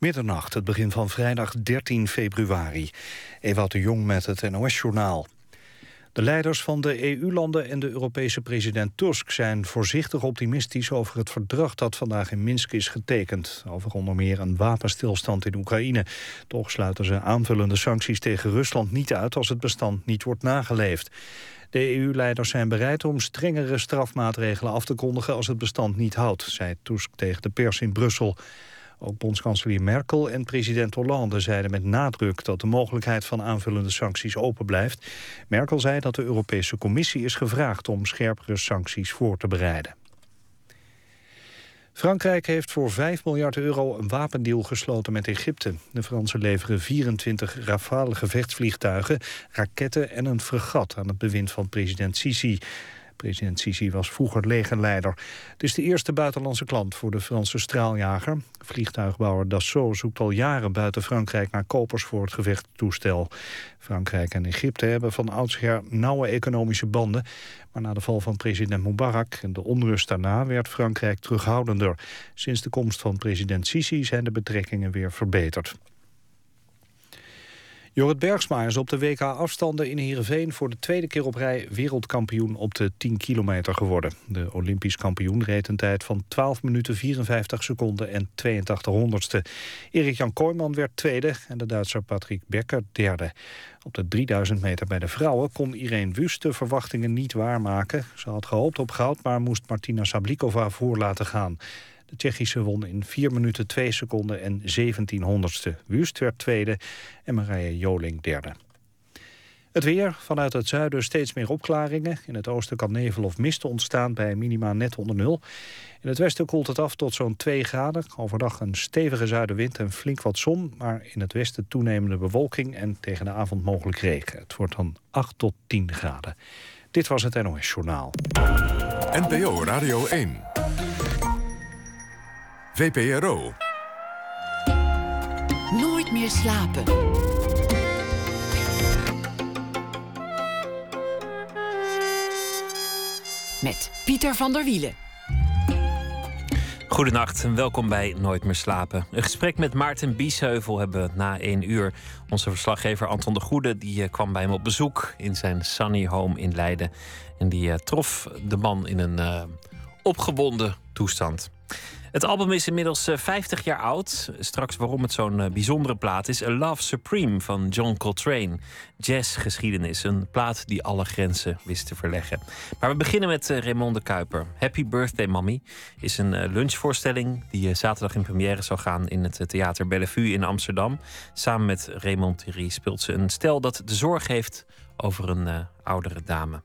Middernacht, het begin van vrijdag 13 februari. Ewout de Jong met het NOS-journaal. De leiders van de EU-landen en de Europese president Tusk zijn voorzichtig optimistisch over het verdrag dat vandaag in Minsk is getekend. Over onder meer een wapenstilstand in Oekraïne. Toch sluiten ze aanvullende sancties tegen Rusland niet uit als het bestand niet wordt nageleefd. De EU-leiders zijn bereid om strengere strafmaatregelen af te kondigen als het bestand niet houdt, zei Tusk tegen de pers in Brussel. Ook bondskanselier Merkel en president Hollande zeiden met nadruk dat de mogelijkheid van aanvullende sancties open blijft. Merkel zei dat de Europese Commissie is gevraagd om scherpere sancties voor te bereiden. Frankrijk heeft voor 5 miljard euro een wapendeal gesloten met Egypte. De Fransen leveren 24 Rafale gevechtsvliegtuigen, raketten en een fregat aan het bewind van president Sisi. President Sisi was vroeger legerleider. Het is de eerste buitenlandse klant voor de Franse straaljager. Vliegtuigbouwer Dassault zoekt al jaren buiten Frankrijk naar kopers voor het gevechttoestel. Frankrijk en Egypte hebben van oudsher nauwe economische banden. Maar na de val van president Mubarak en de onrust daarna werd Frankrijk terughoudender. Sinds de komst van president Sisi zijn de betrekkingen weer verbeterd. Jorrit Bergsma is op de WK-afstanden in Heerenveen... voor de tweede keer op rij wereldkampioen op de 10 kilometer geworden. De Olympisch kampioen reed een tijd van 12 minuten 54 seconden en 82 honderdste. Erik-Jan Kooijman werd tweede en de Duitser Patrick Becker derde. Op de 3000 meter bij de vrouwen kon Irene Wust de verwachtingen niet waarmaken. Ze had gehoopt op goud, maar moest Martina Sablikova voor laten gaan. De Tsjechische won in 4 minuten 2 seconden en 17 honderdste. Wust werd tweede en Marije Joling derde. Het weer, vanuit het zuiden steeds meer opklaringen. In het oosten kan nevel of mist ontstaan bij minima net onder nul. In het westen koelt het af tot zo'n 2 graden. Overdag een stevige zuidenwind en flink wat zon... maar in het westen toenemende bewolking en tegen de avond mogelijk regen. Het wordt dan 8 tot 10 graden. Dit was het NOS Journaal. NPO Radio 1. VPRO. Nooit meer slapen. Met Pieter van der Wielen. Goedenacht en welkom bij Nooit meer slapen. Een gesprek met Maarten Biesheuvel hebben we na één uur. Onze verslaggever Anton de Goede die eh, kwam bij hem op bezoek in zijn sunny home in Leiden. En die eh, trof de man in een uh, opgebonden toestand. Het album is inmiddels 50 eh, jaar oud. Straks waarom het zo'n eh, bijzondere plaat is. A Love Supreme van John Coltrane. Jazzgeschiedenis. Een plaat die alle grenzen wist te verleggen. Maar we beginnen met eh, Raymond de Kuiper. Happy Birthday Mommy is een lunchvoorstelling die zaterdag in première zou gaan in het Theater Bellevue in Amsterdam. Samen met Raymond Thierry speelt ze een stel dat de zorg heeft over een oudere dame.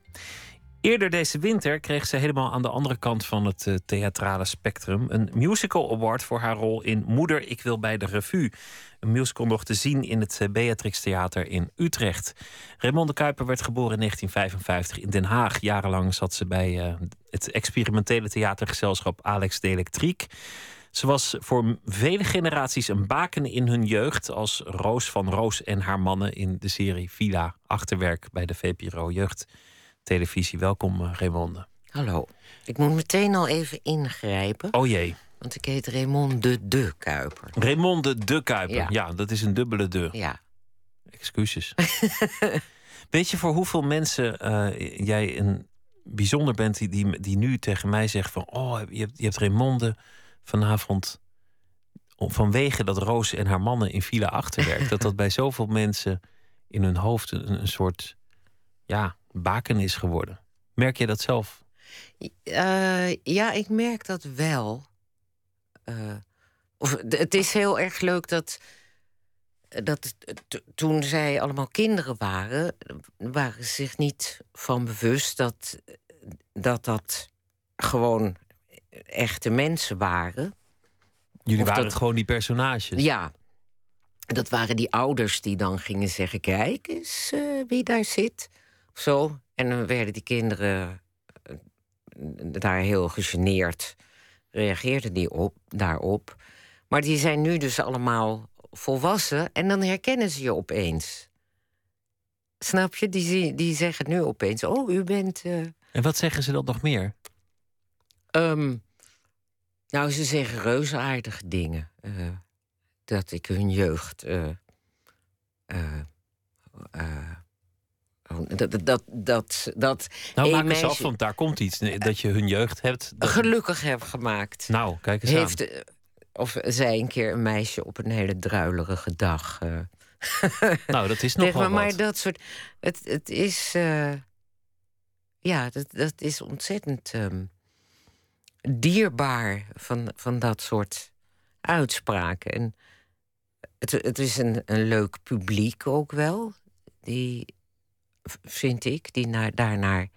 Eerder deze winter kreeg ze helemaal aan de andere kant van het uh, theatrale spectrum een musical award voor haar rol in Moeder, ik wil bij de revue. Een musical nog te zien in het uh, Beatrix Theater in Utrecht. Raymond de Kuiper werd geboren in 1955 in Den Haag. Jarenlang zat ze bij uh, het experimentele theatergezelschap Alex de Electriek. Ze was voor vele generaties een baken in hun jeugd als Roos van Roos en haar mannen in de serie Villa Achterwerk bij de VPRO Jeugd televisie. Welkom, uh, Raymonde. Hallo. Ik moet meteen al even ingrijpen. Oh jee. Want ik heet Raymond de De Kuiper. Raymond de De Kuiper. Ja, dat is een dubbele de. Ja. Excuses. Weet je voor hoeveel mensen uh, jij een bijzonder bent die, die, die nu tegen mij zegt van... oh, je hebt, je hebt Raymonde vanavond vanwege dat Roos en haar mannen in file achterwerk... dat dat bij zoveel mensen in hun hoofd een, een soort ja, baken is geworden. Merk je dat zelf? Uh, ja, ik merk dat wel. Uh, of, het is heel erg leuk dat, dat toen zij allemaal kinderen waren, waren ze zich niet van bewust dat dat, dat gewoon echte mensen waren. Jullie waren dat, gewoon die personages. Ja. Dat waren die ouders die dan gingen zeggen: Kijk eens uh, wie daar zit zo. En dan werden die kinderen eh, daar heel gegeneerd, reageerden die op, daarop. Maar die zijn nu dus allemaal volwassen en dan herkennen ze je opeens. Snap je? Die, die zeggen nu opeens: Oh, u bent. Uh... En wat zeggen ze dan nog meer? Um, nou, ze zeggen reuzeaardige dingen. Uh, dat ik hun jeugd. eh, eh, eh, dat, dat, dat, dat, dat Nou, maak eens af, want daar komt iets. Dat je hun jeugd hebt. dat- gelukkig heb gemaakt. Nou, kijk eens Heeft, aan. eh, of zei een keer een meisje op een hele druilerige dag. eh, Nou, dat is nog wel maar wat. dat soort. Het, het is. eh, ja, dat, dat is ontzettend ehm, dierbaar van, van dat soort uitspraken. En het, het is een, een leuk publiek ook wel. Die, vind ik, die naar, daarnaar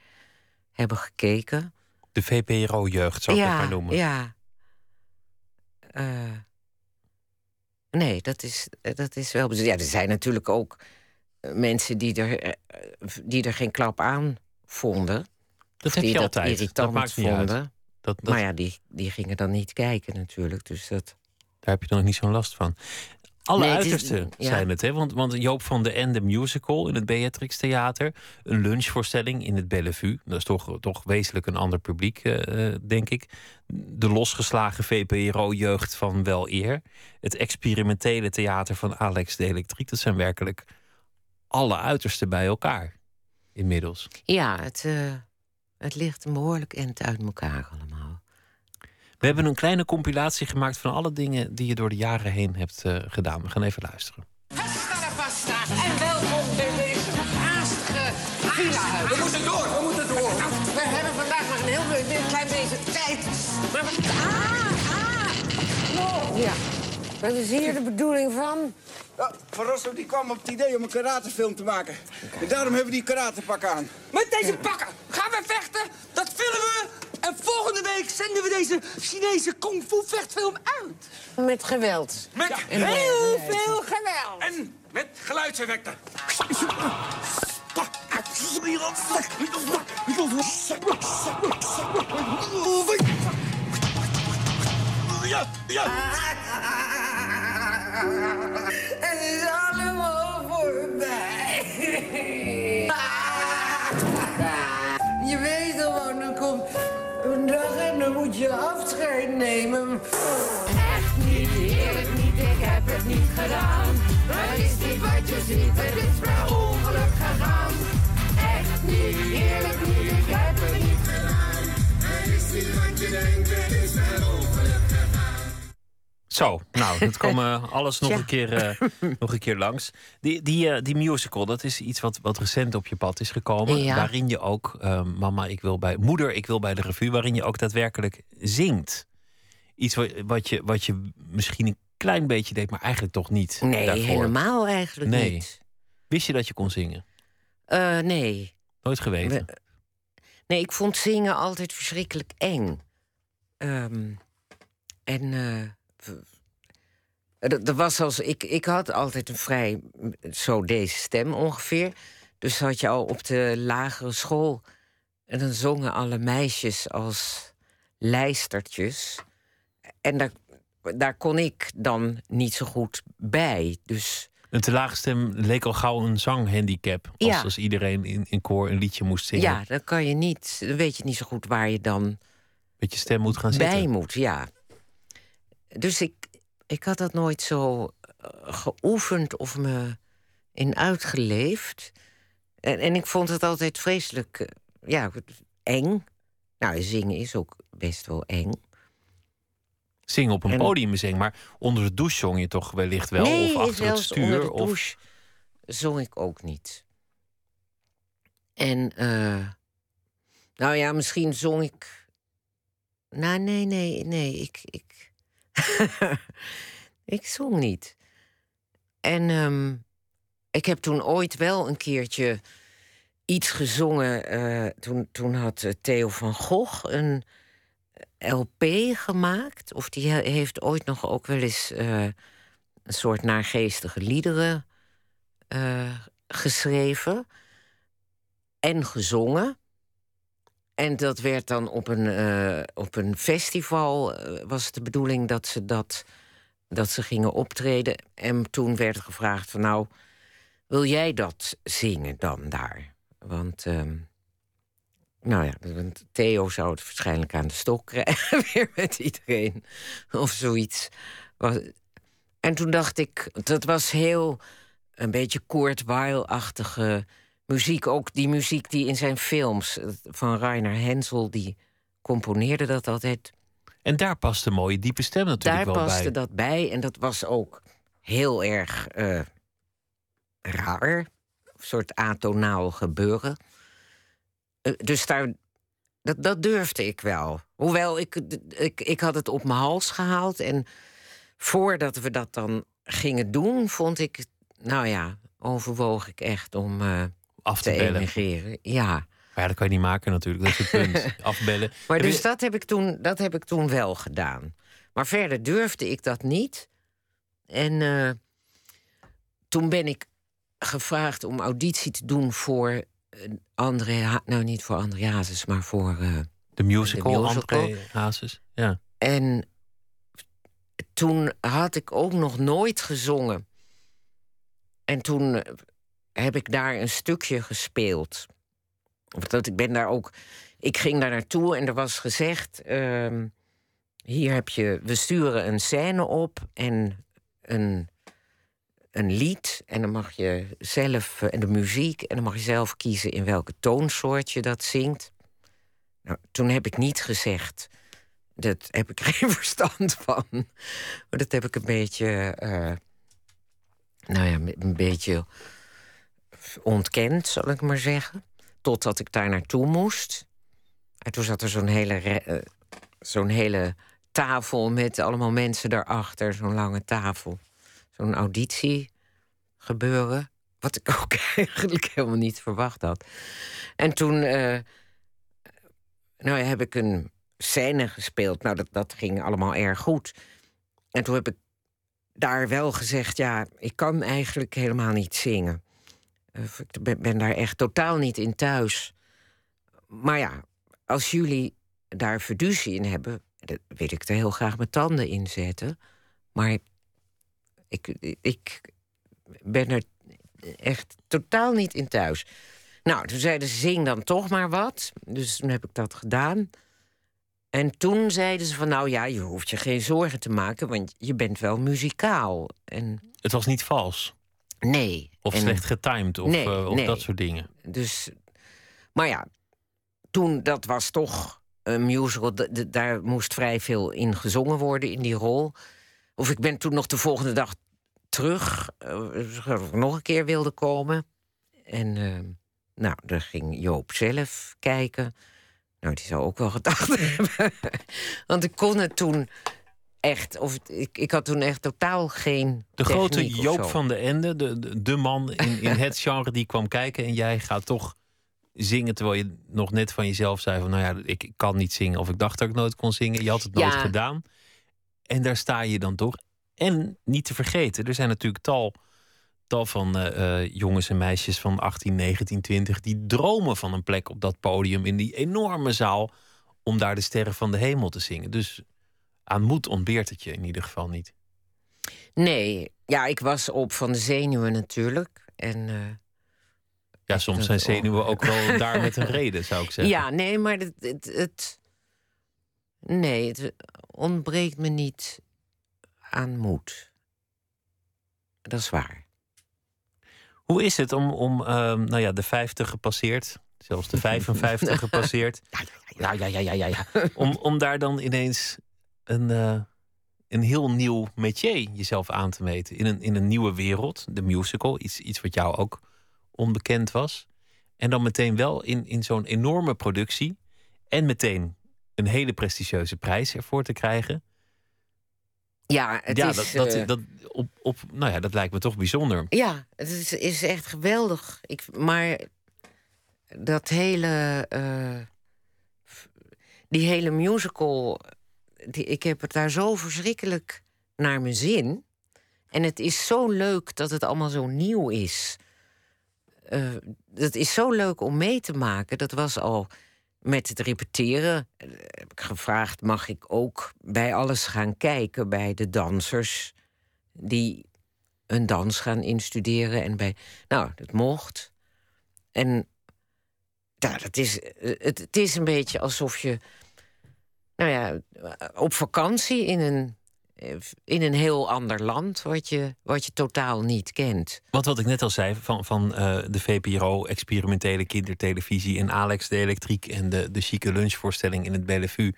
hebben gekeken. De VPRO-jeugd, zou ik het maar noemen. Ja. Eh, nee, dat is, dat is wel. Ja, er zijn natuurlijk ook eh, mensen die er, eh, die er geen klap aan vonden. Dat heb je dat altijd. irritant Dat maakt vonden. uit. Dat, dat, Maar ja, die, die gingen dan niet kijken natuurlijk. Dus dat. Daar heb je dan nog niet zo'n last van. Alle Nee, het is- uitersten ja. zijn het, hè? Want, want Joop van de Ende Musical in het Beatrix Theater. Een lunchvoorstelling in het Bellevue. Dat is toch, toch wezenlijk een ander publiek, eh, eh, denk ik. De losgeslagen VPRO-jeugd van Wel Eer. Het experimentele theater van Alex de Elektriek. Dat zijn werkelijk alle uitersten bij elkaar. Inmiddels. Ja, het, eh, het ligt een behoorlijk eind uit elkaar allemaal. We hebben een kleine compilatie gemaakt van alle dingen die je door de jaren heen hebt eh, gedaan. We gaan even luisteren. Pasta en welkom in deze haastige villa. We moeten door, we moeten door. we hebben vandaag nog een heel een klein beetje tijd. Maar we... Ah, ah. Ja. Wat is hier de bedoeling van? Van Rossum die kwam op het idee om een karatefilm te maken. En daarom hebben we die karatepak aan. Met deze pakken gaan we vechten, dat filmen we. En volgende week zenden we deze Chinese kung fu vechtfilm uit. Met geweld. Met heel veel geweld. En met geluidseffecten. Ja, ja. Het is allemaal voorbij. Je weet gewoon, dan komt dag en moet je afscheid nemen. Echt niet, eerlijk niet, ik heb het niet gedaan. Het is niet wat je ziet, het is Zo, nou, dat komen alles nog, een keer, eh, nog een keer langs. Die, die, eh, die musical, dat is iets wat, wat recent op je pad is gekomen. Ja. Waarin je ook, eh, mama, ik wil bij, moeder, ik wil bij de revue, waarin je ook daadwerkelijk zingt. Iets wat, wat, je, wat je misschien een klein beetje deed, maar eigenlijk toch niet. Nee, daarvoor. helemaal eigenlijk Nee. niet. Wist je dat je kon zingen? Eh, nee. Nooit geweten. We- Nee, ik vond zingen altijd verschrikkelijk eng. Ehm, en eh, dat dat was als ik, ik had altijd een vrij zo deze stem ongeveer. Dus had je al op de lagere school en dan zongen alle meisjes als lijstertjes. En daar, daar kon ik dan niet zo goed bij. Dus Een te lage stem leek al gauw een zanghandicap. Als, Ja. als iedereen in, in koor een liedje moest zingen. ja, dan kan je niet, dan weet je niet zo goed waar je dan je stem moet gaan bij zitten. moet, ja. Dus ik, ik had dat nooit zo eh, geoefend of me in uitgeleefd. En, en ik vond het altijd vreselijk, eh, ja, eng. Nou, zingen is ook best wel eng. Zingen op een En- podium is eng, maar onder de douche zong je toch wellicht wel? nee, of achter het stuur? onder de of... zong ik ook niet. En, eh, nou ja, misschien zong ik... Nou, nee, nee, nee, ik... Ik, ik zong niet. En ehm, ik heb toen ooit wel een keertje iets gezongen. eh, toen, toen had eh, Theo van Gogh een LP gemaakt. Of die he- heeft ooit nog ook wel eens eh, een soort naargeestige liederen eh, geschreven. En gezongen. En dat werd dan op een, eh, op een festival, eh, was het de bedoeling dat ze dat, dat ze gingen optreden. En toen werd er gevraagd van nou, wil jij dat zingen dan daar? Want, ehm, nou ja, want Theo zou het waarschijnlijk aan de stok krijgen weer met iedereen. Of zoiets. En toen dacht ik, dat was heel een beetje Kurt Weill-achtige muziek. Ook die muziek die in zijn films eh, van Rainer Hensel, die componeerde dat altijd. En daar past een mooie diepe stem natuurlijk Daar wel paste bij. dat bij en dat was ook heel erg eh, raar. Een soort atonaal gebeuren. Eh, dus daar, dat, dat durfde ik wel. Hoewel, ik, ik, ik had het op mijn hals gehaald. En voordat we dat dan gingen doen, vond ik... Nou ja, overwoog ik echt om Af te te bellen. emigreren. Ja. Maar ja, dat kan je niet maken natuurlijk. Dat is het punt. Afbellen. Maar Heb dus je- dat heb, ik toen, dat heb ik toen wel gedaan. Maar verder durfde ik dat niet. En eh, toen ben ik gevraagd om auditie te doen voor een André... Ha- nou, niet voor André Hazes, maar voor... eh, de musical, de musical. André Hazes. Ja. en toen had ik ook nog nooit gezongen. En toen eh, heb ik daar een stukje gespeeld. Want ik ben daar ook. Ik ging daar naartoe en er was gezegd: ehm, hier heb je, we sturen een scène op en een, een lied. En dan mag je zelf, eh, en de muziek, en dan mag je zelf kiezen in welke toonsoort je dat zingt. Nou, toen heb ik niet gezegd. Dat heb ik geen verstand van. Dat heb ik een beetje. eh, nou ja, een beetje ontkend, zal ik maar zeggen. Totdat ik daar naartoe moest. En toen zat er zo'n hele, eh, zo'n hele tafel met allemaal mensen daarachter. Zo'n lange tafel. Zo'n auditie gebeuren. Wat ik ook eigenlijk helemaal niet verwacht had. En toen eh, nou, heb ik een scène gespeeld. Nou, dat, dat ging allemaal erg goed. En toen heb ik daar wel gezegd: ja, ik kan eigenlijk helemaal niet zingen. Ik ben, daar echt totaal niet in thuis. Maar ja, als jullie daar fiducie in hebben, dan wil ik er heel graag mijn tanden in zetten. Maar ik, ik ben er echt totaal niet in thuis. Nou, toen zeiden ze, zing dan toch maar wat. Dus toen heb ik dat gedaan. En toen zeiden ze van, nou ja, je hoeft je geen zorgen te maken... want je bent wel muzikaal. En Het was niet vals. Nee. Of En- slecht getimed. Of, Nee, eh, of nee. dat soort dingen. Dus, maar ja, toen, dat was toch een musical. daar moest vrij veel in gezongen worden in die rol. Of ik ben toen nog de volgende dag terug, eh, nog een keer wilde komen. En eh, nou, daar ging Joop zelf kijken. Nou, die zou ook wel gedacht hebben. Want ik kon het toen echt, of ik, ik had toen echt totaal geen. De grote Joop van de Ende, de, de, de man in, in het genre die kwam kijken. En jij gaat toch zingen terwijl je nog net van jezelf zei van... nou ja, ik, kan niet zingen of ik dacht dat ik nooit kon zingen. Je had het nooit Ja. gedaan. En daar sta je dan toch. En niet te vergeten, er zijn natuurlijk tal, tal van eh, eh, jongens en meisjes van 18, 19, 20... die dromen van een plek op dat podium in die enorme zaal... om daar de sterren van de hemel te zingen. Dus aan moed ontbeert het je in ieder geval niet. Nee, ja, ik was op van de zenuwen natuurlijk. En, eh, Ja, soms zijn zenuwen ook wel daar met een reden, zou ik zeggen. ja, nee, maar het, het, het- Nee, het ontbreekt me niet aan moed. Dat is waar. Hoe is het om, om ehm, nou ja, de 50 gepasseerd, zelfs de 55 gepasseerd, Ja, ja, ja, ja, ja. ja. om, om daar dan ineens een, eh, een heel nieuw métier jezelf aan te meten in een, in een nieuwe wereld, de musical, iets, iets wat jou ook onbekend was. En dan meteen wel in, in zo'n enorme productie en meteen een hele prestigieuze prijs ervoor te krijgen. Ja, het ja, is... dat, dat, eh, dat, op, op, nou ja, dat lijkt me toch bijzonder. Ja, het is, is echt geweldig. Ik, maar dat hele. eh, die hele musical. Ik heb het daar zo verschrikkelijk naar mijn zin. En het is zo leuk dat het allemaal zo nieuw is. Het is zo leuk om mee te maken. Dat was al met het repeteren. eh, heb ik gevraagd: mag ik ook bij alles gaan kijken bij de dansers die een dans gaan instuderen. En bij, nou, dat mocht. En ja, dat is, eh, het is een beetje alsof je, nou ja, op vakantie in een, eh, in een heel ander land wat je, wat je totaal niet kent. Want wat ik net al zei, van, van eh, de VPRO, experimentele kindertelevisie en Alex de Elektriek en de, de chique lunchvoorstelling in het Bellevue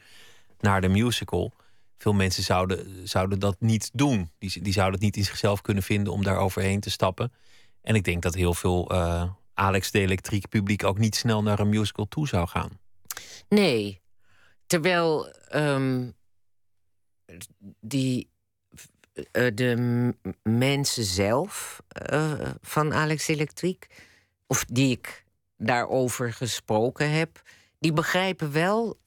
naar de musical. Veel mensen zouden, zouden dat niet doen. Die, die zouden het niet in zichzelf kunnen vinden om daar overheen te stappen. En ik denk dat heel veel eh, Alex de Elektriek publiek ook niet snel naar een musical toe zou gaan. Nee, terwijl ehm, die, eh, de mensen zelf eh, van Alex Elektriek, of die ik daarover gesproken heb, die begrijpen wel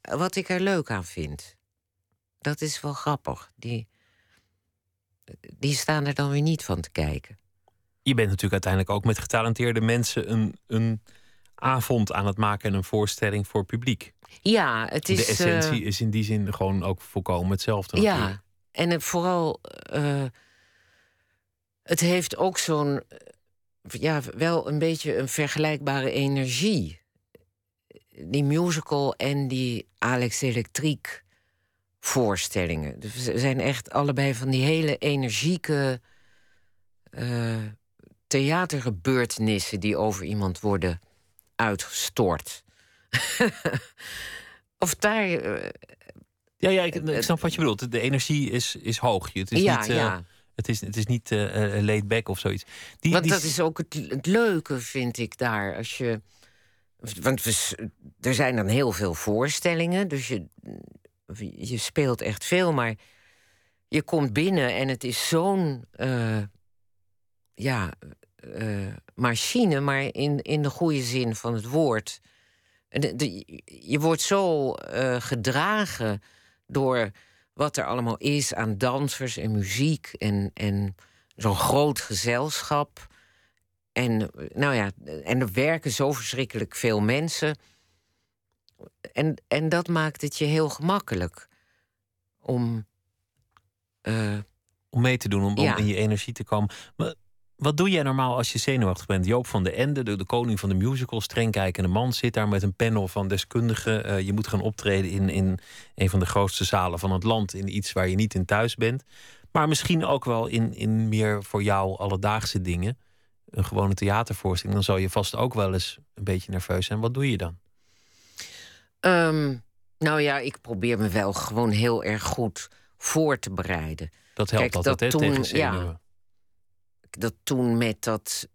wat ik er leuk aan vind. Dat is wel grappig. Die, die staan er dan weer niet van te kijken. Je bent natuurlijk uiteindelijk ook met getalenteerde mensen een, een avond aan het maken en een voorstelling voor publiek. Ja, het is. de essentie eh, is in die zin gewoon ook volkomen hetzelfde. Ja, natuurlijk. en het vooral. eh, het heeft ook zo'n. eh, Ja, wel een beetje een vergelijkbare energie. Die musical en die Alex Elektriek voorstellingen. Dus ze zijn echt allebei van die hele energieke eh, theatergebeurtenissen die over iemand worden uitgestort. of daar. eh, Ja, ja ik, ik snap wat je bedoelt. De energie is, is hoog. Het is Ja, niet, eh, ja. Het is, het is niet eh, laid back of zoiets. Die, Want die- dat is ook het, het leuke, vind ik daar. Als je, want we, er zijn dan heel veel voorstellingen, dus je, je speelt echt veel, maar je komt binnen en het is zo'n ja, eh, machine, maar in, in de goede zin van het woord. De- de- je wordt zo eh, gedragen door wat er allemaal is aan dansers en muziek en, en zo'n groot gezelschap. En, nou ja, en er werken zo verschrikkelijk veel mensen. En, en dat maakt het je heel gemakkelijk om. eh, om mee te doen, om, om in je energie te komen. Maar wat doe jij normaal als je zenuwachtig bent? Joop van de Ende, de, de koning van de musical, streng kijkende man, zit daar met een panel van deskundigen. Eh, je moet gaan optreden in, in een van de grootste zalen van het land, in iets waar je niet in thuis bent. Maar misschien ook wel in, in meer voor jou alledaagse dingen. Een gewone theatervoorstelling. Dan zou je vast ook wel eens een beetje nerveus zijn. Wat doe je dan? ehm, nou ja, ik probeer me wel gewoon heel erg goed voor te bereiden. Dat helpt Kijk, altijd, dat toen- tegen ja. Dat toen met dat,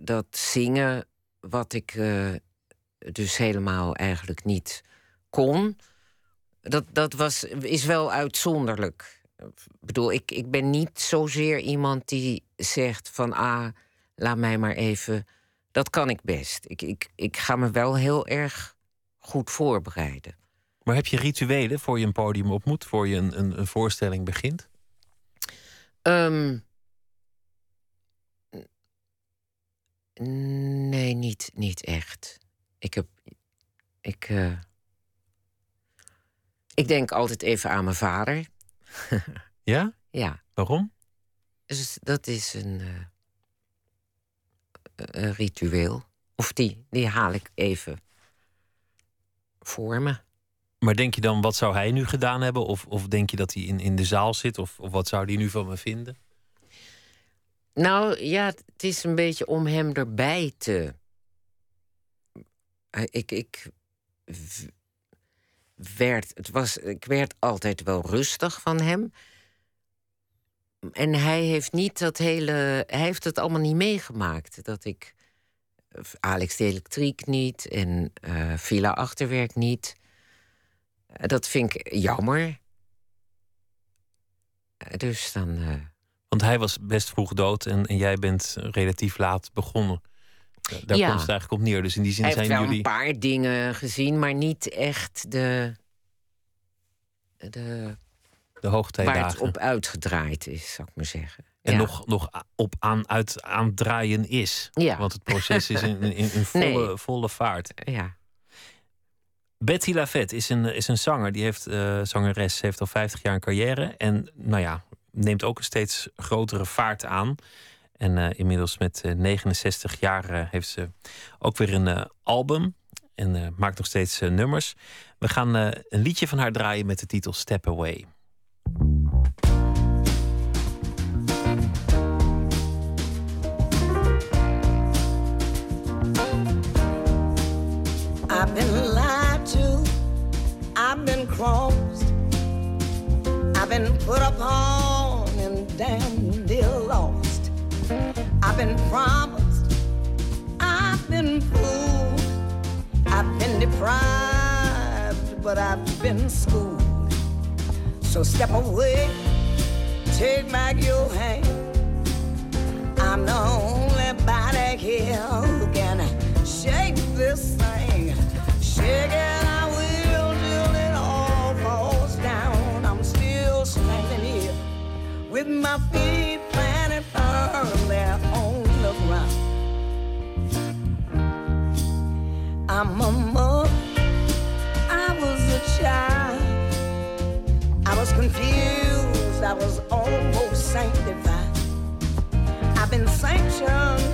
dat zingen, wat ik eh, dus helemaal eigenlijk niet kon, dat, dat was, is wel uitzonderlijk. Ik bedoel, ik, ik ben niet zozeer iemand die zegt van ah, laat mij maar even. Dat kan ik best. Ik, ik, ik ga me wel heel erg goed voorbereiden. Maar heb je rituelen voor je een podium op moet, voor je een, een, een voorstelling begint? Ehm, nee, niet, niet echt. Ik heb. Ik. eh, ik denk altijd even aan mijn vader. Ja? Ja, Waarom? dus dat is een, eh, een ritueel. Of die, die haal ik even voor me. Maar denk je dan, wat zou hij nu gedaan hebben? Of, of denk je dat hij in, in de zaal zit? Of, of wat zou hij nu van me vinden? Nou ja, het is een beetje om hem erbij te. Eh, Ik, ik werd, het was, ik werd altijd wel rustig van hem. En hij heeft niet dat hele. Hij heeft het allemaal niet meegemaakt. Dat ik. Alex de Elektriek niet en eh Villa Achterwerk niet. Eh, Dat vind ik jammer. Eh, Dus dan. eh, Want hij was best vroeg dood en, en jij bent relatief laat begonnen. Da- Daar Ja. komt het eigenlijk op neer. Dus in die zin Hij heeft zijn wel jullie. een paar dingen gezien, maar niet echt de, de De waar het hoogtijdagen. op uitgedraaid is, zou ik maar zeggen. En Ja. nog, nog op aan, uit aan draaien is. Ja. Want het proces is in, in, in volle, Nee. volle vaart. Ja. Betty Lafette is een, is een zanger. Die heeft, eh, zangeres, heeft al 50 jaar een carrière. En nou ja, neemt ook een steeds grotere vaart aan. En eh, inmiddels met eh, 69 jaar eh, heeft ze ook weer een album. En maakt nog steeds nummers. We gaan een liedje van haar draaien met de titel Step Away. I've been lied to. I've been crossed. I've been put upon. I've been promised, I've been fooled, I've been deprived, but I've been schooled. So step away, take back your hand. I'm the only body here who can shake this thing, shake it. with my feet I'm a mother. I was a child. I was confused. I was almost sanctified. I've been sanctioned.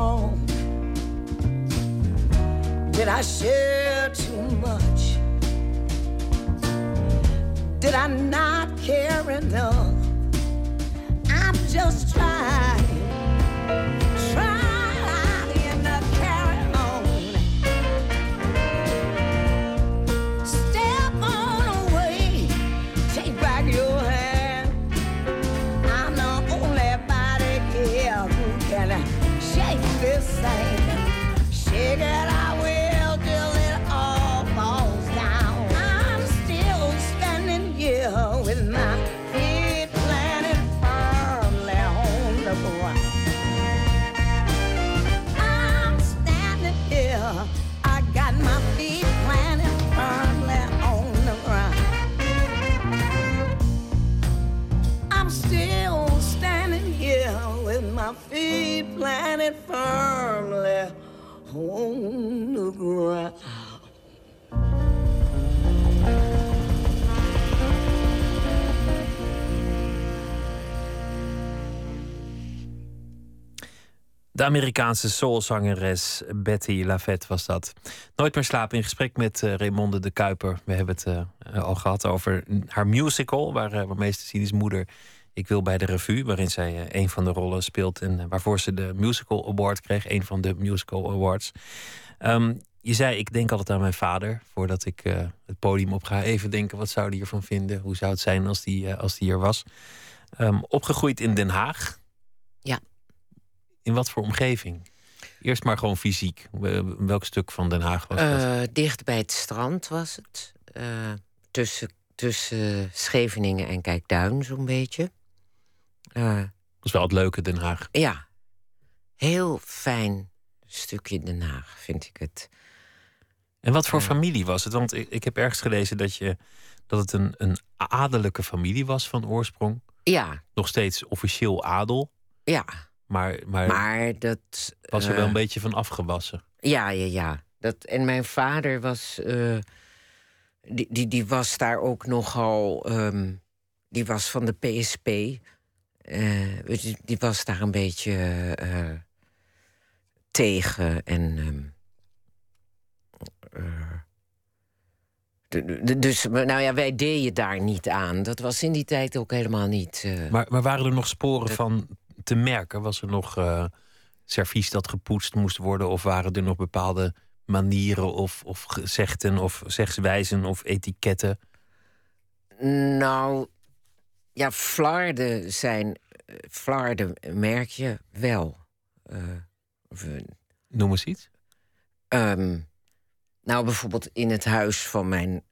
Strong? Did I share too much? Did I not care enough? I'm just trying feet planted firmly on the ground. De Amerikaanse soulzangeres Betty Lavette was dat. Nooit meer slapen in gesprek met uh, Raymonde de Kuiper. We hebben het uh, al gehad over haar musical, waar, uh, waarmee Cecilies moeder Ik wil bij de revue, waarin zij een van de rollen speelt en waarvoor ze de Musical Award kreeg, een van de Musical Awards. Um, je zei, ik denk altijd aan mijn vader voordat ik het podium op ga. Even denken, wat zou hij hiervan vinden? Hoe zou het zijn als die, als die hier was? Um, opgegroeid in Den Haag. Ja. In wat voor omgeving? Eerst maar gewoon fysiek. Welk stuk van Den Haag was dat? Uh, dicht bij het strand was het. Tussen, tussen Scheveningen en Kijkduin, zo'n beetje. Uh, dat is wel het leuke, Den Haag. Ja. Heel fijn stukje Den Haag, vind ik het. En wat voor familie was het? Want ik, ik, heb ergens gelezen dat, je, dat het een, een adellijke familie was van oorsprong. Ja. Nog steeds officieel adel. Ja. Maar, maar, maar dat. Was er wel een beetje van afgewassen? Ja, ja, ja. Dat, en mijn vader was. Uh, die, die, die was daar ook nogal. Um, die was van de PSP. Die, die, was daar een beetje uh, tegen. En. Um, dus, nou ja, wij deden daar niet aan. Dat was in die tijd ook helemaal niet. Maar, maar waren er nog sporen dat... van te merken? Was er nog uh, servies dat gepoetst moest worden? Of waren er nog bepaalde manieren of, of gezegden of zegswijzen of etiketten? Nou, ja, flarden zijn... Flarden merk je wel. Uh, of, Noem eens iets. Um, nou, bijvoorbeeld in het huis van mijn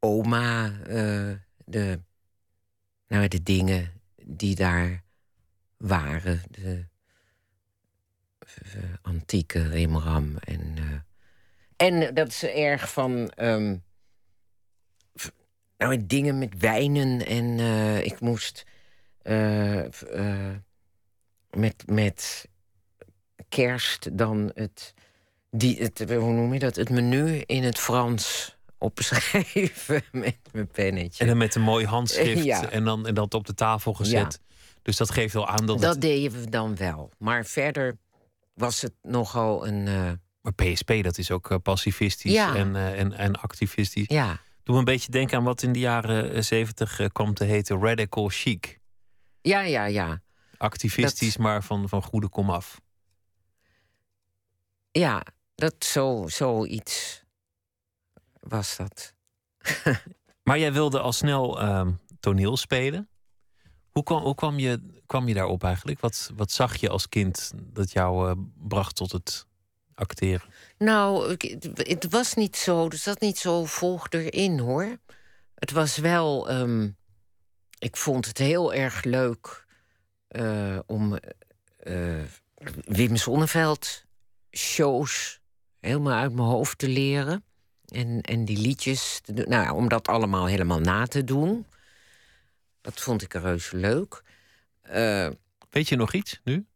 oma... Uh, de, nou, de dingen die daar waren. De, antieke rimram. En, en dat is erg van. Um, nou, dingen met wijnen. En uh, ik moest. Uh, met, met kerst dan het, die, het. Hoe noem je dat? Het menu in het Frans opschrijven met mijn pennetje. En dan met een mooi handschrift Ja. en, dan, en dat op de tafel gezet. Dus dat geeft wel aan dat, Dat het... deden we dan wel. Maar verder was het nogal een. eh, Maar PSP, dat is ook eh, pacifistisch Ja. en, eh, en, en activistisch. ja, Doe een beetje denken aan wat in de jaren zeventig kwam te heten radical chic. ja, ja, ja. Activistisch, maar van, van goede kom af. Ja, dat zo, zoiets was dat. Maar jij wilde al snel ehm, toneel spelen. Hoe kwam, hoe kwam, je, kwam je daarop eigenlijk? Wat, wat zag je als kind dat jou eh, bracht tot het acteren? Nou, het, was niet zo, er zat niet zo volg erin hoor. Het was wel, ehm, ik vond het heel erg leuk eh, om eh, Wim Sonneveld shows helemaal uit mijn hoofd te leren. En, en die liedjes, te doen. nou om dat allemaal helemaal na te doen. Dat vond ik reuze leuk. Eh, Weet je nog iets nu?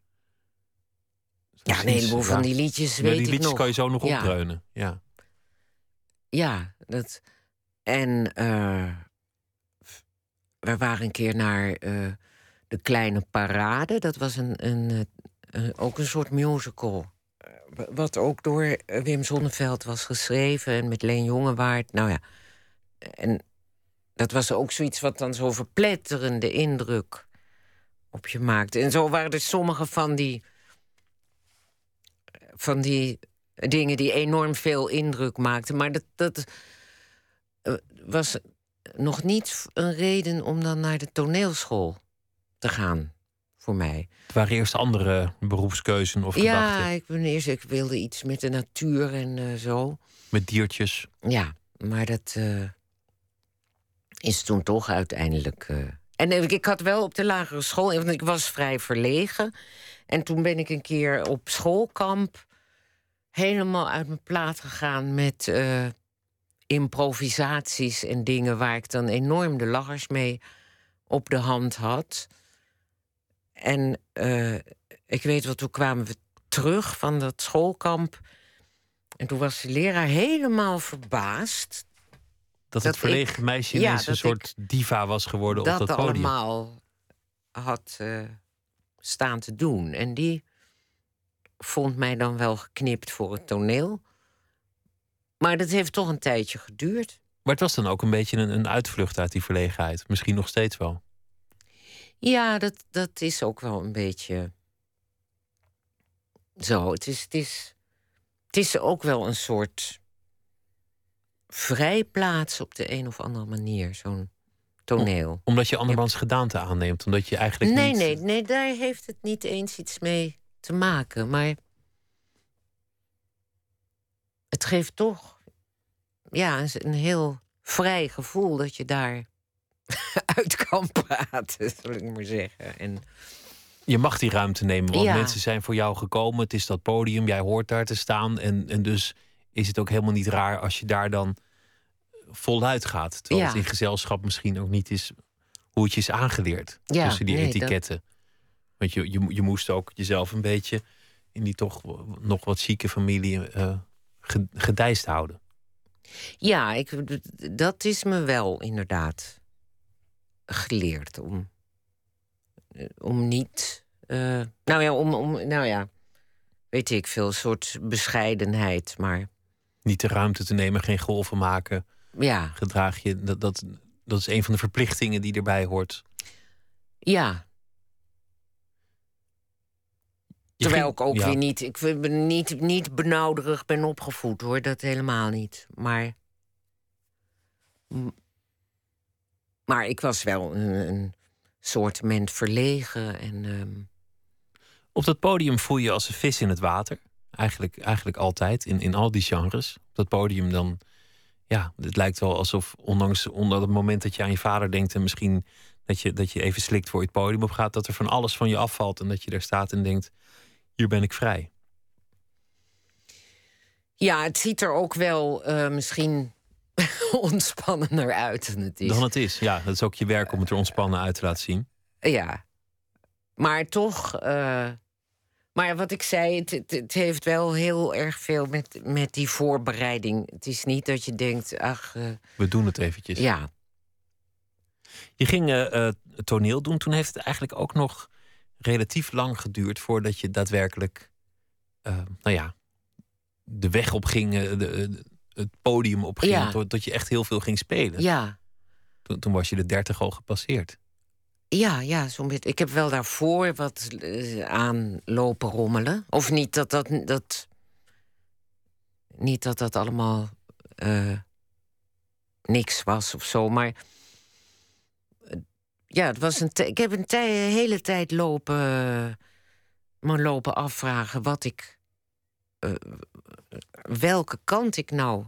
Ja, een heleboel van die liedjes weet die ik liedjes nog. kan je zo nog Ja. opdreunen. Ja. Ja, dat. En eh, we waren een keer naar eh, de Kleine Parade. Dat was een, een, eh, ook een soort musical. Wa- Wat ook door Wim Sonneveld was geschreven en met Leen Jongewaard. Nou ja. En dat was ook zoiets wat dan zo'n verpletterende indruk op je maakte. En zo waren er sommige van die. Van die dingen die enorm veel indruk maakten. Maar dat, dat eh, was nog niet een reden om dan naar de toneelschool te gaan voor mij. Het waren eerst andere beroepskeuzen of Ja, gedachten. ik, ben eerst, ik wilde iets met de natuur en eh, zo. Met diertjes. Ja, maar dat eh, is toen toch uiteindelijk. En ik had wel op de lagere school, want ik was vrij verlegen. En toen ben ik een keer op schoolkamp helemaal uit mijn plaat gegaan met eh, improvisaties en dingen waar ik dan enorm de lachers mee op de hand had. En eh, ik weet wel, toen kwamen we terug van dat schoolkamp. En toen was de leraar helemaal verbaasd Dat, Dat het verlegen ik- meisje ja, ineens een dat soort diva was geworden dat, op dat podium. allemaal had eh, staan te doen. En die vond mij dan wel geknipt voor het toneel. Maar dat heeft toch een tijdje geduurd. Maar het was dan ook een beetje een, een uitvlucht uit die verlegenheid. Misschien nog steeds wel. Ja, dat, dat is ook wel een beetje zo. Het is, het, is, het is ook wel een soort vrijplaats op de een of andere manier, zo'n toneel. Omdat je andermans gedaante aanneemt. Omdat je eigenlijk Nee, niet... nee, nee, daar heeft het niet eens iets mee te maken. Maar het geeft toch ja, een, heel vrij gevoel dat je daar uit kan praten, zal ik maar zeggen. En Je mag die ruimte nemen, want Ja. mensen zijn voor jou gekomen. Het is dat podium, jij hoort daar te staan. En, en dus is het ook helemaal niet raar als je daar dan voluit gaat. Terwijl Ja. het in gezelschap misschien ook niet is hoe het je is aangeleerd. Ja, tussen die nee, etiketten. Want je, je, je moest ook jezelf een beetje in die toch nog wat chique familie ge- gedijst houden. ja, ik, dat is me wel inderdaad geleerd om, eh, om niet. eh, nou ja, om, om, nou ja, weet ik veel, een soort bescheidenheid. Maar Niet de ruimte te nemen, geen golven maken. ja, Gedraag je. Dat, dat, dat is een van de verplichtingen die erbij hoort. ja. Je Terwijl ik ook ja. weer niet, ik ben niet, niet benauwderig ben opgevoed hoor, dat helemaal niet. Maar, maar ik was wel een, een soort ment verlegen en ehm, Op dat podium voel je je als een vis in het water. Eigenlijk, eigenlijk altijd, in, in al die genres. Op dat podium dan... Ja, het lijkt wel alsof ondanks onder het moment dat je aan je vader denkt... en misschien dat je, dat je even slikt voor je het podium op gaat... dat er van alles van je afvalt en dat je daar staat en denkt... hier ben ik vrij. ja, het ziet er ook wel eh, misschien ontspannender uit dan het is. Dan het is. Ja, dat is ook je werk om het er ontspannen uit te laten zien. Ja. Maar toch, eh, Maar wat ik zei, het, het, het heeft wel heel erg veel met, met die voorbereiding. Het is niet dat je denkt, ach, eh, We doen het eventjes. ja. Je ging eh, eh, toneel doen. Toen heeft het eigenlijk ook nog relatief lang geduurd voordat je daadwerkelijk, eh, nou ja, de weg op ging, eh, de, de- het podium op ging, Ja. tot, tot je echt heel veel ging spelen. Ja, Toen, toen was je de dertig al gepasseerd. ja, ja zo'n beetje. Ik heb wel daarvoor wat eh, aan lopen rommelen. Of niet dat dat... dat niet dat dat allemaal eh, niks was of zo, maar... Ja, het was een ik heb een hele tijd lopen, me lopen afvragen wat ik, eh, welke kant ik nou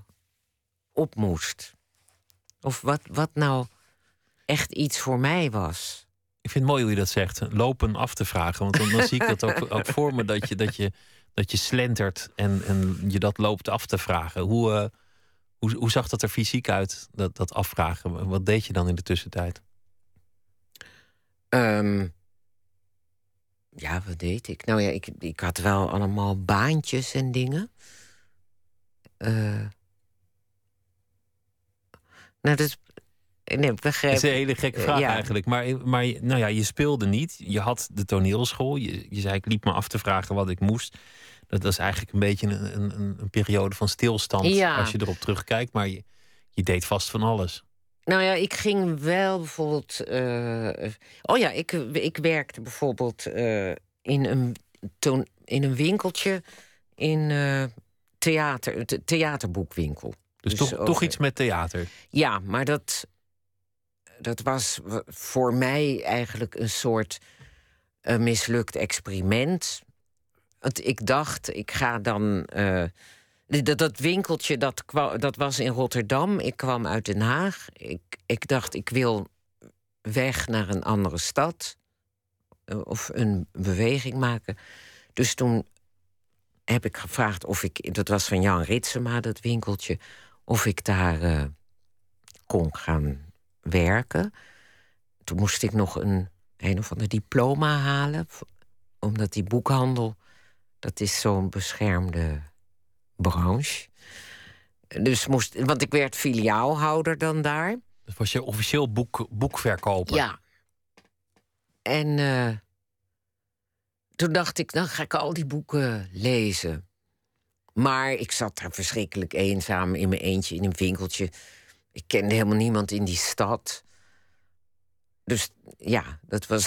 op moest. Of wat, wat nou echt iets voor mij was. Ik vind het mooi hoe je dat zegt. Lopen af te vragen. Want dan, dan zie ik dat ook, ook voor me dat je, dat je, dat je slentert en, en je dat loopt af te vragen. Hoe, eh, hoe, hoe zag dat er fysiek uit, dat, dat afvragen? Wat deed je dan in de tussentijd? Ehm, ja, wat deed ik? Nou ja, ik, ik had wel allemaal baantjes en dingen. Eh, nou, dat is. Nee, begrijp. Is een hele gekke Eh, vraag ja. eigenlijk. Maar, maar nou ja, je speelde niet. Je had de toneelschool. Je, je zei, ik liep me af te vragen wat ik moest. Dat was eigenlijk een beetje een, een, een- een periode van stilstand Ja. als je erop terugkijkt. Maar je, je deed vast van alles. Nou ja, ik ging wel bijvoorbeeld. eh, oh ja, ik, ik werkte bijvoorbeeld eh, in, een toon, in een winkeltje in eh, theater, the- theaterboekwinkel. Dus, Dus toch, toch iets met theater. Ja, maar dat, dat was voor mij eigenlijk een soort mislukt experiment. Want ik dacht, ik ga dan. Dat, dat winkeltje dat, dat was in Rotterdam. Ik kwam uit Den Haag. Ik, ik dacht, ik wil weg naar een andere stad. eh, Of een beweging maken. Dus toen heb ik gevraagd of ik. Dat was van Jan Ritsema, dat winkeltje. Of ik daar eh, kon gaan werken. Toen moest ik nog een, een of ander diploma halen. Omdat die boekhandel, dat is zo'n beschermde branche. Dus moest, want ik werd filiaalhouder dan daar. Dus was je officieel boek, boekverkoper. Ja. En eh, toen dacht ik, dan ga ik al die boeken lezen. Maar ik zat daar verschrikkelijk eenzaam in mijn eentje in een winkeltje. Ik kende helemaal niemand in die stad. Dus ja, dat was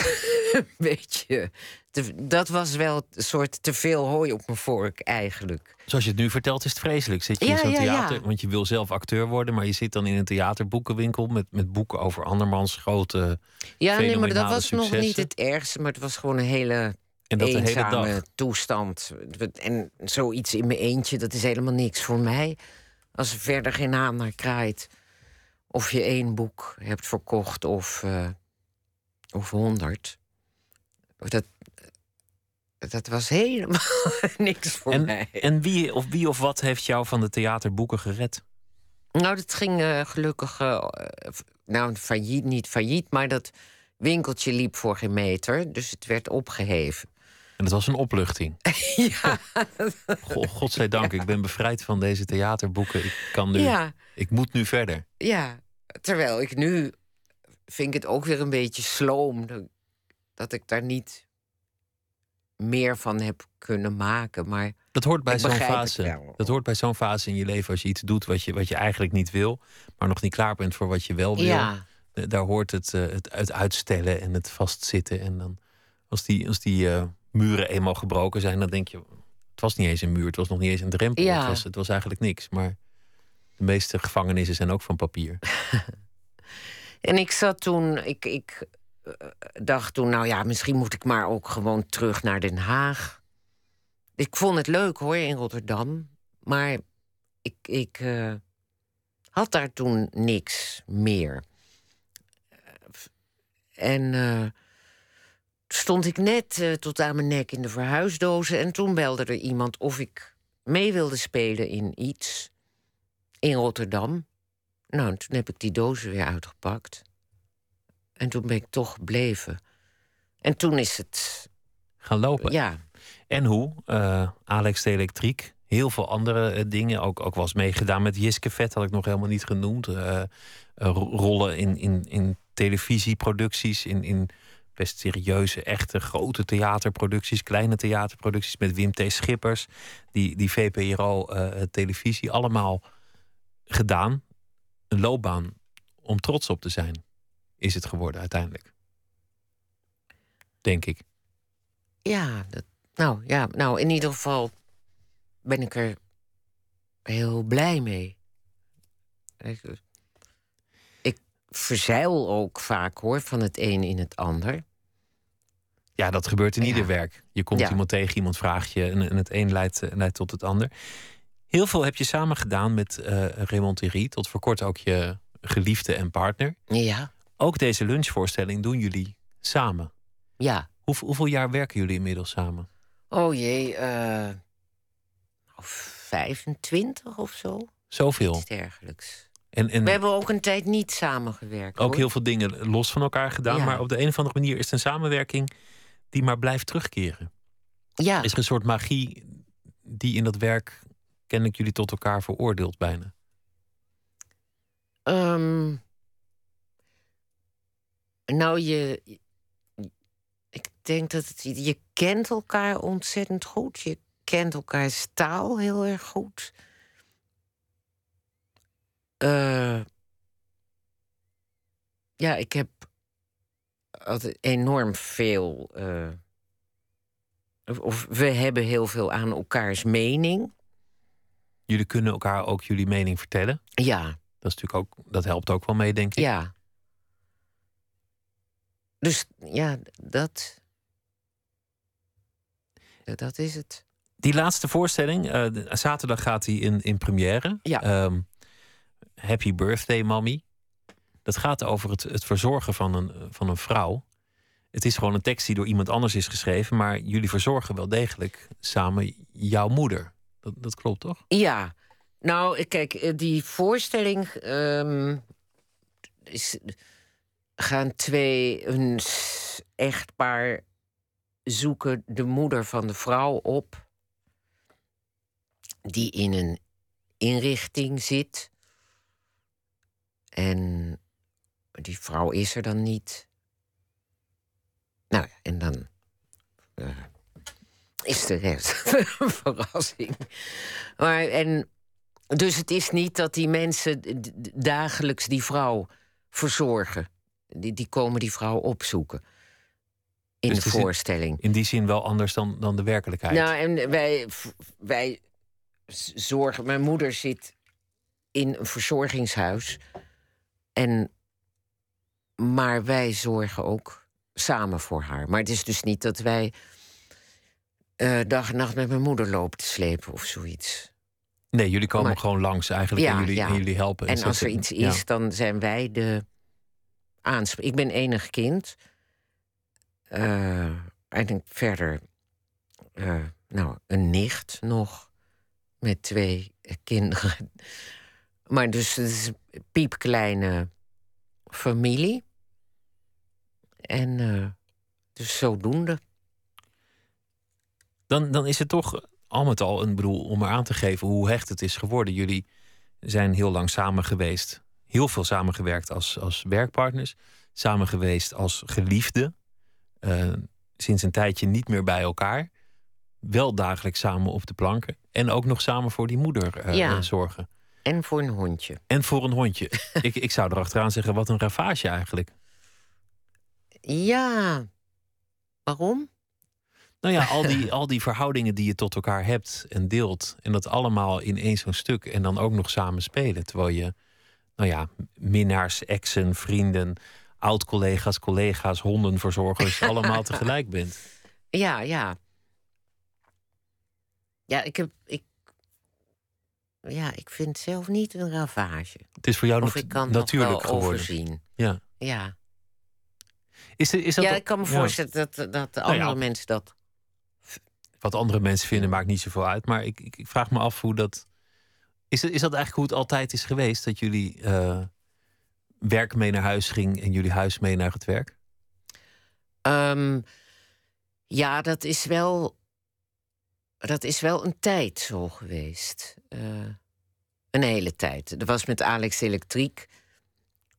een beetje. te- dat was wel een soort te veel hooi op mijn vork eigenlijk. Zoals je het nu vertelt, is het vreselijk. Zit je Ja, in zo'n ja, ja. theater, want je wil zelf acteur worden, maar je zit dan in een theaterboekenwinkel met, met boeken over andermans grote. Ja, nee, maar dat was nog niet het ergste, maar het was gewoon een hele En dat de hele eenzame dag. toestand. En zoiets in mijn eentje, dat is helemaal niks voor mij. Als er verder geen haan naar kraait. Of je één boek hebt verkocht of, eh, of honderd. Dat, dat was helemaal niks voor En, mij. en wie, of wie of wat heeft jou van de theaterboeken gered? Nou, dat ging eh, gelukkig. eh, nou, failliet, niet failliet, maar dat winkeltje liep voor geen meter. Dus het werd opgeheven. En dat was een opluchting. ja, Go- Godzijdank, ik ben bevrijd van deze theaterboeken. Ik, kan nu, ja. ik moet nu verder. Ja, terwijl ik nu vind ik het ook weer een beetje sloom dat ik daar niet meer van heb kunnen maken. Maar Dat hoort bij zo'n fase. Dat hoort bij zo'n fase in je leven als je iets doet wat je, wat je eigenlijk niet wil, maar nog niet klaar bent voor wat je wel wil. ja, Daar hoort het, eh, het, het uitstellen en het vastzitten. En dan, als die, als die eh, muren eenmaal gebroken zijn, dan denk je: het was niet eens een muur, het was nog niet eens een drempel. Ja. Het, was, het was eigenlijk niks. Maar de meeste gevangenissen zijn ook van papier. en ik zat toen, ik, ik dacht toen, nou ja, misschien moet ik maar ook gewoon terug naar Den Haag. Ik vond het leuk hoor in Rotterdam, maar ik, ik eh, had daar toen niks meer. En eh, stond ik net eh, tot aan mijn nek in de verhuisdozen. En toen belde er iemand of ik mee wilde spelen in iets in Rotterdam. Nou, en toen heb ik die dozen weer uitgepakt. En toen ben ik toch gebleven. En toen is het. Gaan lopen. Ja, En hoe? Eh, Alex de Elektriek. Heel veel andere eh, dingen. Ook, ook was meegedaan met Jiske Vet, had ik nog helemaal niet genoemd. Eh, ro- rollen in, in, in televisieproducties, in, in best serieuze, echte grote theaterproducties, kleine theaterproducties met Wim T. Schippers, die, die VPRO-televisie, allemaal gedaan. Een loopbaan om trots op te zijn, is het geworden uiteindelijk. Denk ik. Ja, dat, nou ja, nou in ieder geval ben ik er heel blij mee. Ik, ik verzeil ook vaak hoor, van het een in het ander. Ja, dat gebeurt in Ja. ieder werk. Je komt Ja. iemand tegen, iemand vraagt je en, het een leidt, eh, leidt tot het ander. Heel veel heb je samen gedaan met eh Raymond Thierry, tot voor kort ook je geliefde en partner. Ja, Ook deze lunchvoorstelling doen jullie samen. ja. Hoe, hoeveel jaar werken jullie inmiddels samen? Oh jee, eh, of 25 of zo. Zoveel. Iets dergelijks. En, en We hebben ook een tijd niet samengewerkt. ook hoor. heel veel dingen los van elkaar gedaan. Ja. Maar op de een of andere manier is het een samenwerking die maar blijft terugkeren. Ja, Is er een soort magie die in dat werk kennelijk jullie tot elkaar veroordeelt bijna? Ehm, nou, je. Ik denk dat het, je kent elkaar ontzettend goed. Je kent elkaars taal heel erg goed. Eh, ja, ik heb altijd enorm veel. eh, of we hebben heel veel aan elkaars mening. Jullie kunnen elkaar ook jullie mening vertellen. Ja, Dat, is natuurlijk ook, dat helpt ook wel mee, denk ik. Ja. Dus ja, dat. Dat is het. Die laatste voorstelling, eh, zaterdag gaat hij in, in première. Ja. Ehm, Happy Birthday, Mommy. Dat gaat over het, het verzorgen van een, van een vrouw. Het is gewoon een tekst die door iemand anders is geschreven, maar jullie verzorgen wel degelijk samen jouw moeder. Dat, dat klopt toch? Ja. Nou, kijk, eh, die voorstelling. ehm, is, gaan twee. Een echtpaar zoeken de moeder van de vrouw op. Die in een inrichting zit. En die vrouw is er dan niet. Nou ja, en dan. eh, is de rest een verrassing. Maar en. Dus het is niet dat die mensen dagelijks die vrouw verzorgen. Die, die komen die vrouw opzoeken. In Dus de voorstelling. In die zin wel anders dan, dan de werkelijkheid. Nou, en wij, wij zorgen. Mijn moeder zit in een verzorgingshuis. En, maar wij zorgen ook samen voor haar. Maar het is dus niet dat wij eh, dag en nacht met mijn moeder lopen te slepen of zoiets. nee, jullie komen maar- gewoon langs eigenlijk Ja, en, jullie, ja. en jullie helpen. En als er iets ja. is, dan zijn wij de aansp. Ik ben enig kind. Eh, en verder, eh, nou, een nicht nog met twee kinderen. Maar dus het is een piepkleine familie. En eh, dus zodoende. Dan, dan is het toch al met al een bedoel om maar aan te geven hoe hecht het is geworden. Jullie zijn heel lang samen geweest. Heel veel samengewerkt als, als werkpartners. Samen geweest als geliefden. Eh, sinds een tijdje niet meer bij elkaar. Wel dagelijks samen op de planken. En ook nog samen voor die moeder eh, Ja. eh, zorgen. En voor een hondje. En voor een hondje. ik, ik zou erachteraan zeggen, wat een ravage eigenlijk. Ja. Waarom? Nou ja, al die, al die verhoudingen die je tot elkaar hebt en deelt. En dat allemaal in één zo'n stuk. En dan ook nog samen spelen. Terwijl je, nou ja, minnaars, exen, vrienden, oud-collega's, collega's, hondenverzorgers, allemaal tegelijk bent. Ja, ja. Ja, ik heb. Ik, ja, ik vind het zelf niet een ravage. Het is voor jou Of ik kan natuurlijk nog geworden. overzien. Ja. Ja, Is, er- is dat ja ik kan me ja, voorstellen dat, dat Nou ja. andere mensen dat. Wat andere mensen vinden maakt niet zoveel uit. Maar ik, ik, ik vraag me af hoe dat. Is, is dat eigenlijk hoe het altijd is geweest? Dat jullie eh, werk mee naar huis ging en jullie huis mee naar het werk? Ehm, ja, dat is wel. dat is wel een tijd zo geweest. Eh, een hele tijd. Er was met Alex Elektriek.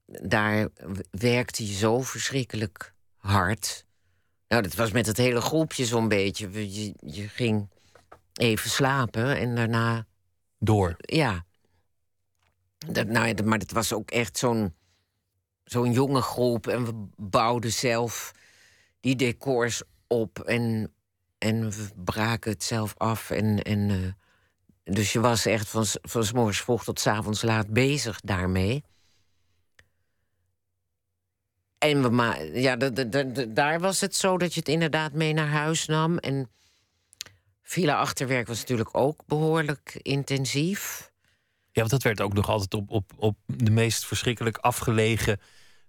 Daar werkte je zo verschrikkelijk hard. Nou, dat was met het hele groepje zo'n beetje. Je ging even slapen en daarna Door. ja. Dat, nou, ja, maar het was ook echt zo'n zo'n jonge groep. En we bouwden zelf die decors op. En, en we braken het zelf af. En, en, eh, dus je was echt van, van s morgens vroeg tot s avonds laat bezig daarmee. En we ja, da- da- da- da- daar was het zo dat je het inderdaad mee naar huis nam. En villa achterwerk was natuurlijk ook behoorlijk intensief. Ja, want dat werd ook nog altijd op, op, op de meest verschrikkelijk afgelegen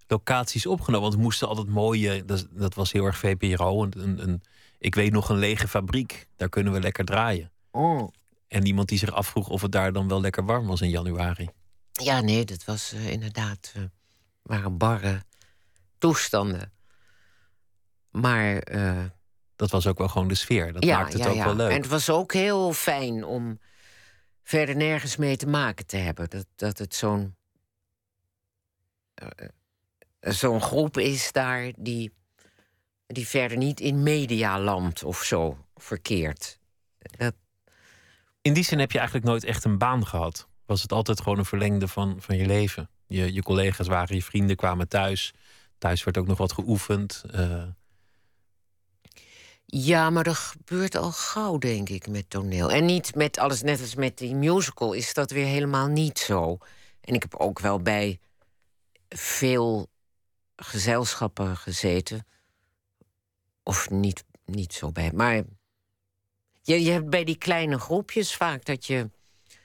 locaties opgenomen. Want we moesten altijd mooie, dat, dat was heel erg VPRO. Een, een, een- ik weet nog een lege fabriek, daar kunnen we lekker draaien. Oh. En iemand die zich afvroeg of het daar dan wel lekker warm was in januari. Ja, nee, dat was eh, inderdaad. eh, waren barre toestanden. Maar. eh, Dat was ook wel gewoon de sfeer. Dat ja, maakte het ja, ook ja. wel leuk. En het was ook heel fijn om verder nergens mee te maken te hebben. Dat, dat het zo'n. eh, zo'n groep is daar die. die verder niet in medialand of zo verkeert. Dat, In die zin heb je eigenlijk nooit echt een baan gehad. Was het altijd gewoon een verlengde van, van je leven. Je, je collega's waren je vrienden, kwamen thuis. Thuis werd ook nog wat geoefend. eh, Ja, maar dat gebeurt al gauw, denk ik, met toneel. En niet met alles, net als met die musical, is dat weer helemaal niet zo. En ik heb ook wel bij veel gezelschappen gezeten. Of niet, niet zo bij. Maar je, je hebt bij die kleine groepjes vaak dat je.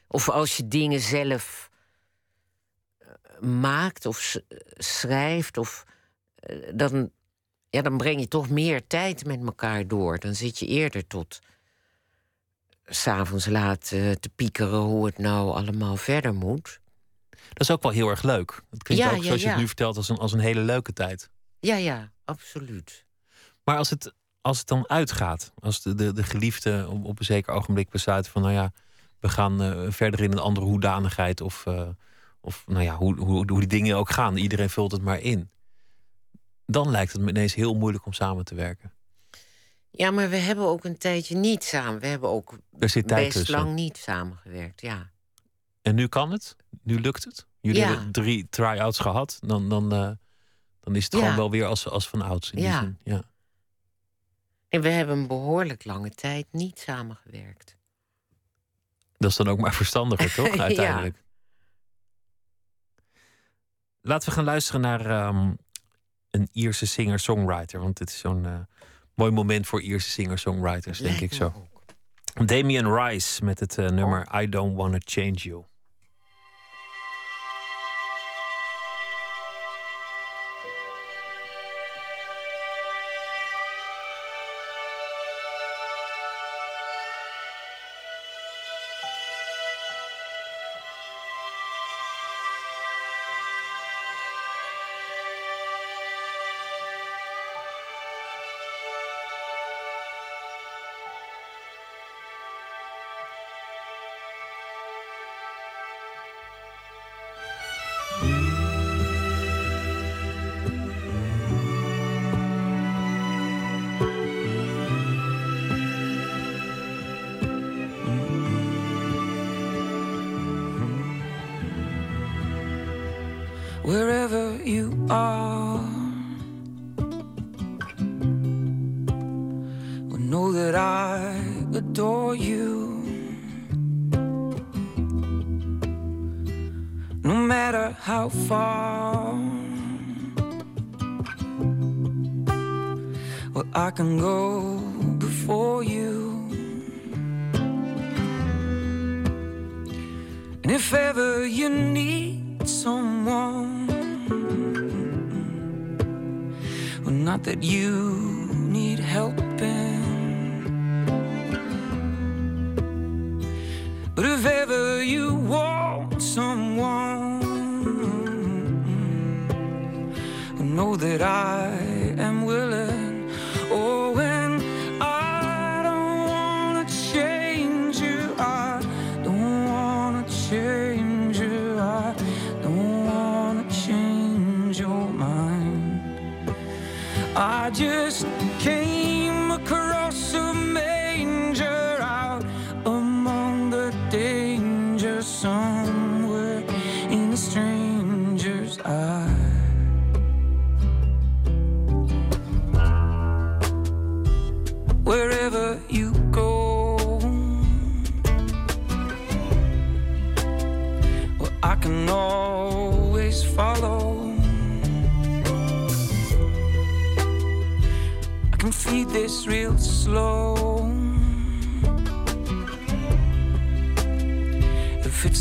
Of als je dingen zelf eh, maakt of schrijft, of eh, dan ja, dan breng je toch meer tijd met elkaar door. Dan zit je eerder tot s'avonds laat eh, te piekeren hoe het nou allemaal verder moet. dat is ook wel heel erg leuk. Het klinkt Ja, ook, ja, zoals je het nu vertelt, als een, als een hele leuke tijd. Ja, ja, absoluut. Maar als het, als het dan uitgaat, als de, de, de geliefde op, op een zeker ogenblik besluit van, nou ja, we gaan eh, verder in een andere hoedanigheid, of, eh, of nou ja, hoe, hoe, hoe die dingen ook gaan, iedereen vult het maar in. Dan lijkt het me ineens heel moeilijk om samen te werken. Ja, maar we hebben ook een tijdje niet samen. We hebben ook Er best tussen. lang niet samengewerkt, ja. En nu kan het? Nu lukt het? Jullie Ja. hebben drie try-outs gehad. Dan, dan, eh, dan is het Ja. gewoon wel weer als, als van ouds. In die Ja. zin. ja. En we hebben een behoorlijk lange tijd niet samengewerkt. Dat is dan ook maar verstandiger, toch? Ja. Uiteindelijk. Laten we gaan luisteren naar ehm, een Ierse singer-songwriter. Want dit is zo'n eh, mooi moment voor Ierse singer-songwriters, denk ik zo. Damien Rice met het eh, nummer I Don't Wanna Change You. But if ever you want someone, know that I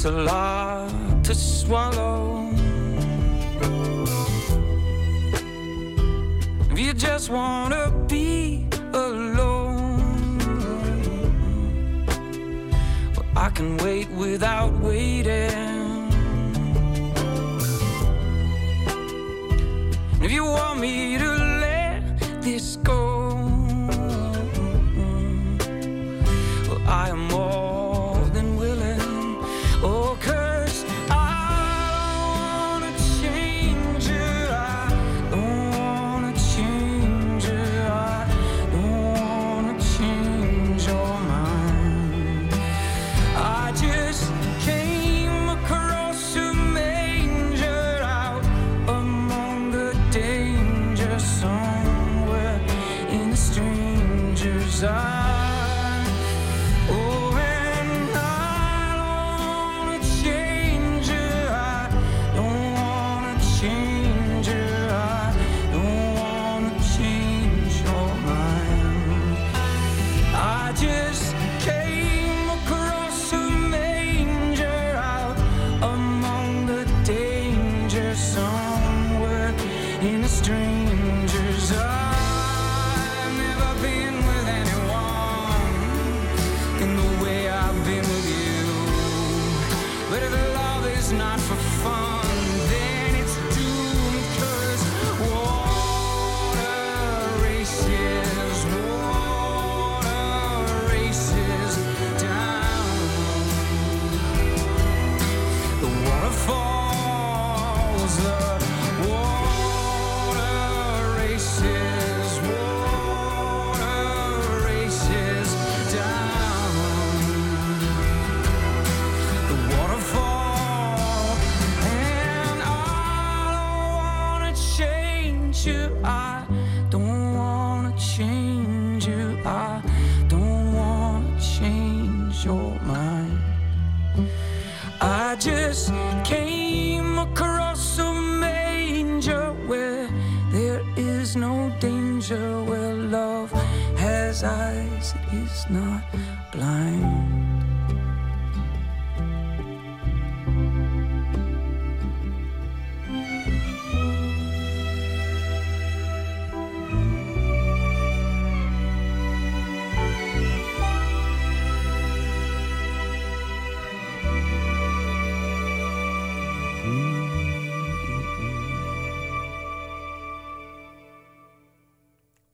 it's a lot to swallow, if you just wanna be alone, well, I can wait without waiting.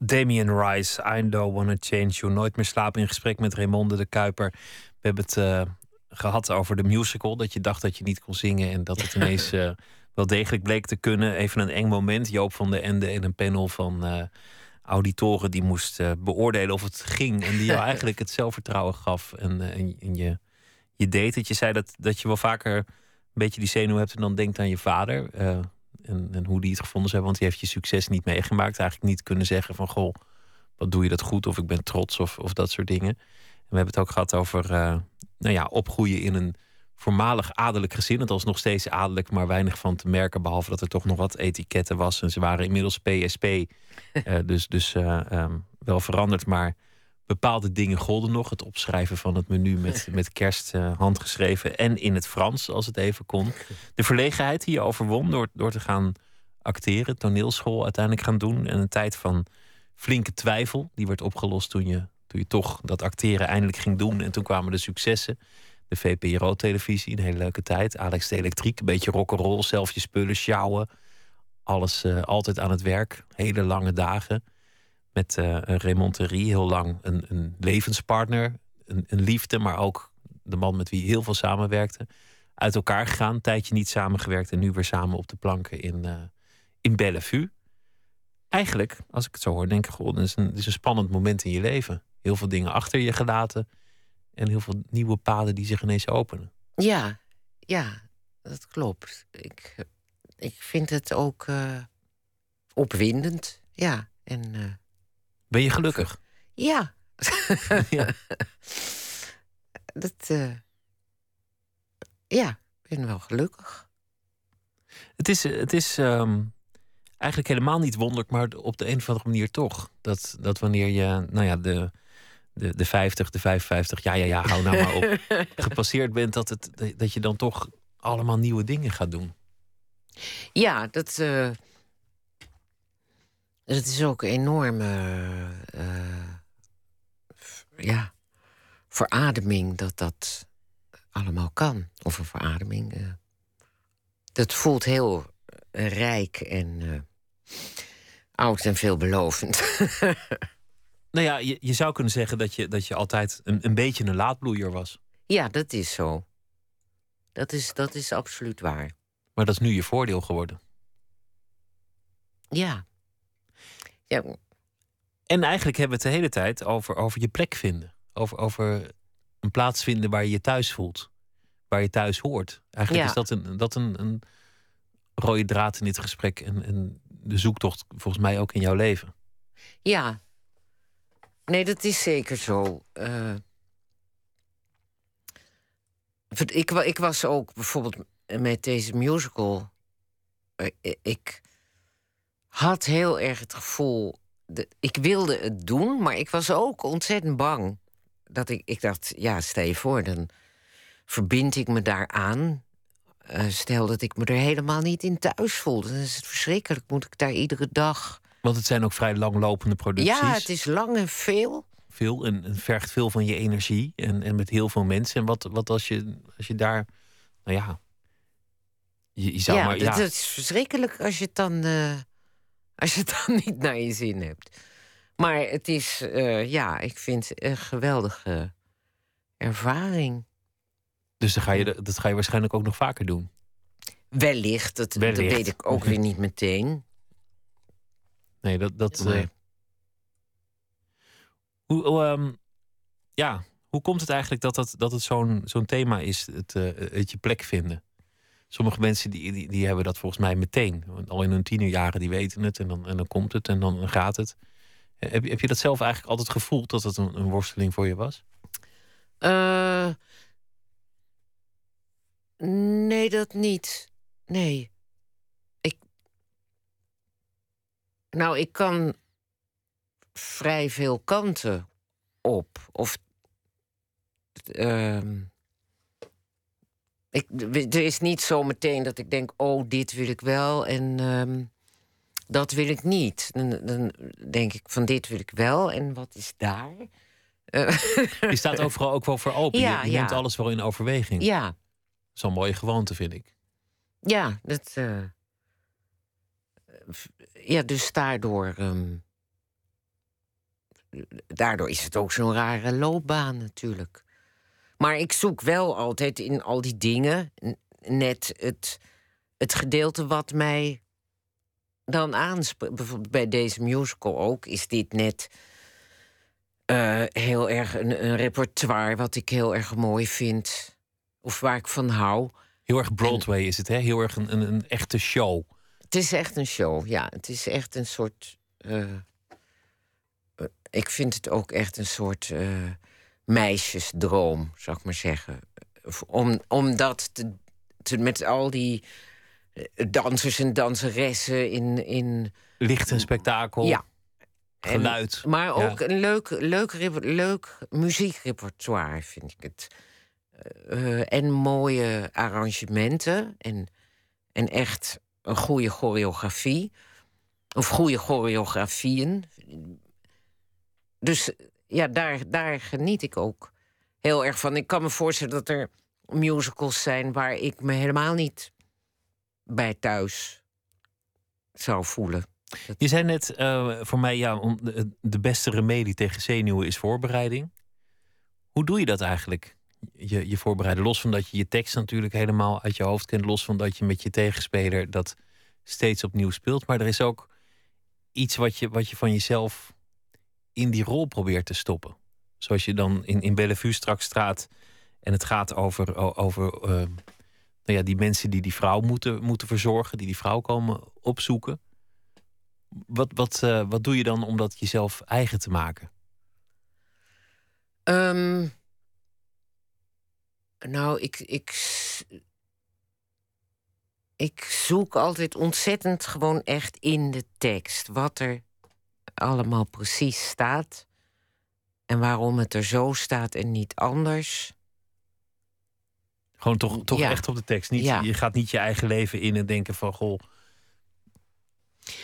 Damien Rice, I Don't Wanna Change You. Nooit meer slapen in gesprek met Raymonde de Kuiper. We hebben het eh, gehad over de musical. Dat je dacht dat je niet kon zingen en dat het ineens eh, wel degelijk bleek te kunnen. Even een eng moment. Joop van de Ende en een panel van eh, auditoren die moest beoordelen of het ging. En die jou eigenlijk het zelfvertrouwen gaf. En, en, en je, je deed het. Je zei dat, dat je wel vaker een beetje die zenuw hebt en dan denkt aan je vader. En, hoe die het gevonden zijn. Want die heeft je succes niet meegemaakt. Eigenlijk niet kunnen zeggen van goh, wat doe je dat goed? Of ik ben trots of, of dat soort dingen. En we hebben het ook gehad over eh, nou ja, opgroeien in een voormalig adellijk gezin. Het was nog steeds adellijk, maar weinig van te merken. Behalve dat er toch nog wat etiketten was. En ze waren inmiddels PSP. eh, dus dus eh, ehm, wel veranderd. Maar bepaalde dingen golden nog. Het opschrijven van het menu met, met kerst eh, handgeschreven. En in het Frans, als het even kon. De verlegenheid die je overwon door, door te gaan acteren. Toneelschool uiteindelijk gaan doen. En een tijd van flinke twijfel. Die werd opgelost toen je, toen je toch dat acteren eindelijk ging doen. En toen kwamen de successen. De VPRO-televisie, een hele leuke tijd. Alex de Elektriek, een beetje rock'n'roll. Zelf je spullen sjouwen. Alles eh, altijd aan het werk. Hele lange dagen. Met eh Raymond Terry heel lang een, een levenspartner. Een, een liefde, maar ook de man met wie heel veel samenwerkte. Uit elkaar gegaan, tijdje niet samengewerkt. En nu weer samen op de planken in, eh in Bellevue. Eigenlijk, als ik het zo hoor, denk ik gewoon, het is, een, spannend moment in je leven. Heel veel dingen achter je gelaten en heel veel nieuwe paden die zich ineens openen. Ja, ja, dat klopt. Ik, ik vind het ook eh, opwindend. Ja, en Ben je gelukkig? ja. Ja. dat, eh, ja, ik ben wel gelukkig. Het is, het is ehm, eigenlijk helemaal niet wonderlijk, maar op de een of andere manier toch. Dat, dat wanneer je, nou ja, de, de, de 50, de 55, ja, ja, ja, hou nou maar op, gepasseerd bent, dat, het, dat je dan toch allemaal nieuwe dingen gaat doen. Ja, dat, eh, dat is ook een enorme eh, ja, verademing dat dat allemaal kan. Of een verademing. eh. dat voelt heel rijk en eh, oud en veelbelovend. Nou ja, je, je zou kunnen zeggen dat je, dat je altijd een, een beetje een laadbloeier was. ja, dat is zo. Dat is, dat is absoluut waar. Maar dat is nu je voordeel geworden. Ja. Ja. En eigenlijk hebben we het de hele tijd over, over je plek vinden. Over, over een plaats vinden waar je je thuis voelt. Waar je thuis hoort. Eigenlijk Ja. is dat, een, dat een, een rode draad in dit gesprek. En, en de zoektocht volgens mij ook in jouw leven. Ja. Nee, dat is zeker zo. Ver- ik, ik was ook bijvoorbeeld met deze musical. eh, ik had heel erg het gevoel. dat ik wilde het doen, maar ik was ook ontzettend bang. Dat ik, ik dacht, ja, stel je voor, dan verbind ik me daaraan. Eh stel dat ik me er helemaal niet in thuis voel. Dan is het verschrikkelijk. Moet ik daar iedere dag. Want het zijn ook vrij langlopende producties. Ja, het is lang en veel. Veel en, en vergt veel van je energie. En, en met heel veel mensen. En wat, wat als, je, als je daar. Nou ja. Je, je zou ja, maar. Ja, dat is verschrikkelijk als je het dan, eh, als je het dan niet naar je zin hebt. Maar het is, eh, ja, ik vind het een geweldige ervaring. dus dan ga je, dat ga je waarschijnlijk ook nog vaker doen. Wellicht, dat, weet ik ook weer niet meteen. Nee, dat. dat Maar- eh, hoe, hoe, ehm, ja, hoe komt het eigenlijk dat, dat, dat het zo'n zo'n thema is, het, eh, het je plek vinden? Sommige mensen die, die, die hebben dat volgens mij meteen. Al in hun tienerjaren, die weten het en dan, en dan komt het en dan gaat het. Heb heb je dat zelf eigenlijk altijd gevoeld dat het een, een worsteling voor je was? Eh, nee, dat niet. Nee. Ik. Nou, ik kan vrij veel kanten op. Of. ehm, ik, er is niet zo meteen dat ik denk: oh, dit wil ik wel en ehm, dat wil ik niet. Dan, dan denk ik: van dit wil ik wel en wat is daar? Eh, Je staat overal ook wel voor open. Ja, je, je neemt alles wel in overweging. ja. Zo'n mooie gewoonte, vind ik. Ja, dat. eh, ja, dus daardoor. ehm, daardoor is het ook zo'n rare loopbaan natuurlijk. Maar ik zoek wel altijd in al die dingen net het, het gedeelte wat mij dan aanspreekt. Bijvoorbeeld bij deze musical ook is dit net eh, heel erg een, een repertoire wat ik heel erg mooi vind. Of waar ik van hou. Heel erg Broadway is het, hè? Heel erg een, een, een echte show. Het is echt een show, ja. Het is echt een soort. eh, eh, ik vind het ook echt een soort meisjesdroom, zou ik maar zeggen. Om, om dat te, te- met al die eh, dansers en danseressen in. in Licht en spektakel. ja. En- Geluid. maar Ja. ook een leuk, leuk, leuk muziekrepertoire, vind ik het. Eh, en mooie arrangementen. En, en echt een goede choreografie. Of goede choreografieën. Dus ja, daar, daar geniet ik ook heel erg van. Ik kan me voorstellen dat er musicals zijn waar ik me helemaal niet bij thuis zou voelen. Je zei net eh, voor mij, ja, om de, beste remedie tegen zenuwen is voorbereiding. Hoe doe je dat eigenlijk? Je, je voorbereiden, los van dat je je tekst natuurlijk helemaal uit je hoofd kent, los van dat je met je tegenspeler dat steeds opnieuw speelt. Maar er is ook iets wat je, wat je van jezelf in die rol probeert te stoppen? Zoals je dan in, in Bellevue straks straat en het gaat over, over eh, nou ja, die mensen die die vrouw moeten, moeten verzorgen, die die vrouw komen opzoeken. Wat, wat, eh, wat doe je dan om dat jezelf eigen te maken? Ehm, nou, ik, ik, ik zoek altijd ontzettend gewoon echt in de tekst. Wat er allemaal precies staat. En waarom het er zo staat en niet anders. Gewoon toch, toch Ja. echt op de tekst. Niet, Ja. Je gaat niet je eigen leven in en denken van goh.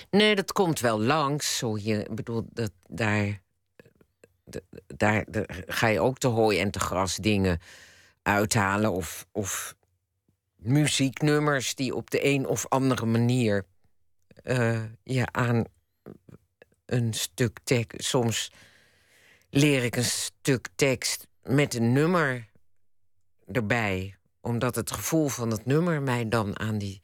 Nee, dat komt wel langs. Zo je, bedoel, dat, daar, daar, daar ga je ook te hooi en te gras dingen uithalen. Of, of muzieknummers die op de een of andere manier eh, je aan een stuk tekst. Soms leer ik een stuk tekst met een nummer erbij, omdat het gevoel van het nummer mij dan aan die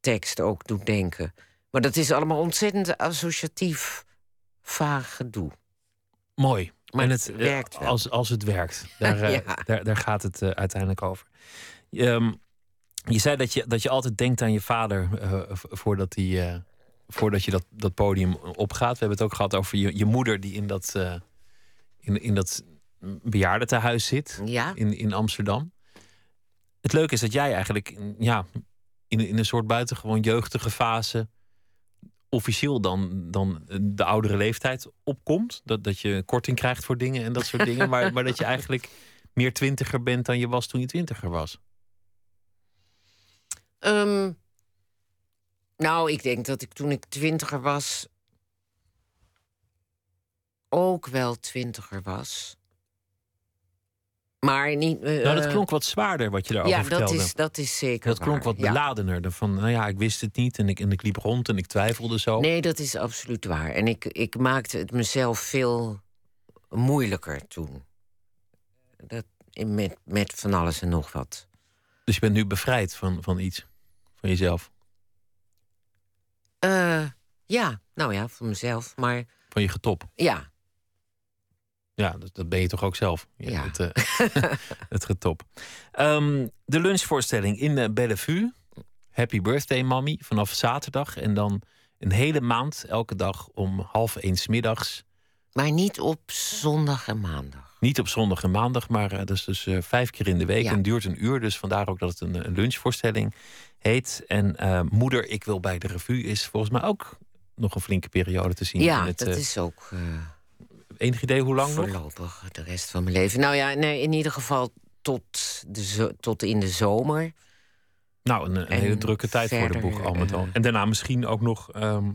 tekst ook doet denken. Maar dat is allemaal ontzettend associatief vaag gedoe. Mooi. Maar en het het, werkt eh, wel. Als, als het werkt. Daar, eh, Ja. daar, daar gaat het eh, uiteindelijk over. Ehm, je zei dat je, dat je altijd denkt aan je vader eh, voordat, die, eh, voordat je dat, dat podium opgaat. We hebben het ook gehad over je, je moeder die in dat, eh in, in dat bejaardentehuis zit Ja. in, in Amsterdam. Het leuke is dat jij eigenlijk ja, in, in een soort buitengewoon jeugdige fase officieel dan, dan de oudere leeftijd opkomt. Dat, dat je korting krijgt voor dingen en dat soort dingen. Maar, maar dat je eigenlijk meer twintiger bent dan je was toen je twintiger was. Ehm, nou, ik denk dat ik toen ik twintiger was. ook wel twintiger was. Maar niet. eh, nou, dat klonk wat zwaarder wat je daarover ja, vertelde. dat is, dat is zeker. Dat klonk waar, wat ja. beladener. Van, nou ja, ik wist het niet en ik, en ik liep rond en ik twijfelde zo. Nee, dat is absoluut waar. En ik, ik maakte het mezelf veel moeilijker toen. Dat, met, met van alles en nog wat. Dus je bent nu bevrijd van, van iets, van jezelf, Eh, ja, nou ja, voor mezelf. Maar van je getop. ja, Ja, dat, dat ben je toch ook zelf. Ja, Ja. Het, eh, het getop. Ehm, de lunchvoorstelling in eh, Bellevue. Happy birthday, mommy. Vanaf zaterdag. En dan een hele maand, elke dag om half één 's middags. maar niet op zondag en maandag. Niet op zondag en maandag, maar eh, dat is dus eh, vijf keer in de week. Ja. En duurt een uur, dus vandaar ook dat het een, een lunchvoorstelling heet. En eh, Moeder, ik wil bij de revue is volgens mij ook nog een flinke periode te zien. Ja, in het, dat is ook Enig idee hoe lang nog? voorlopig de rest van mijn leven. Nou ja, nee, in ieder geval tot, de zo- tot in de zomer. Nou, een, een En hele drukke tijd voor de boeg al met al. En daarna misschien ook nog ehm,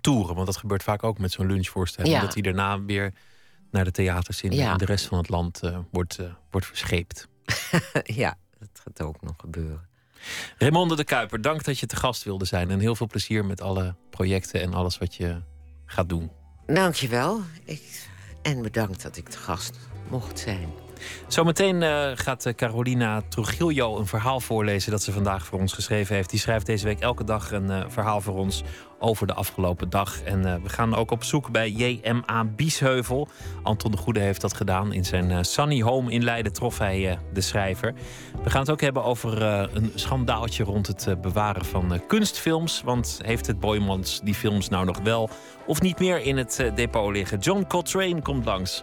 toeren. Want dat gebeurt vaak ook met zo'n lunchvoorstelling. Ja. Dat hij daarna weer naar de theaters in, Ja. in de rest van het land eh, wordt, eh, wordt verscheept. ja, dat gaat ook nog gebeuren. Raymonde de Kuiper, dank dat je te gast wilde zijn. En heel veel plezier met alle projecten en alles wat je gaat doen. Dankjewel. Ik, en bedankt dat ik te gast mocht zijn. Zometeen eh, gaat eh, Carolina Trujillo een verhaal voorlezen dat ze vandaag voor ons geschreven heeft. Die schrijft deze week elke dag een eh, verhaal voor ons over de afgelopen dag. En we gaan ook op zoek bij JMA Biesheuvel. Anton de Goede heeft dat gedaan. In zijn Sunny Home in Leiden trof hij de schrijver. We gaan het ook hebben over een schandaaltje rond het bewaren van kunstfilms. Want heeft het Boymans die films nou nog wel of niet meer in het depot liggen? John Coltrane komt langs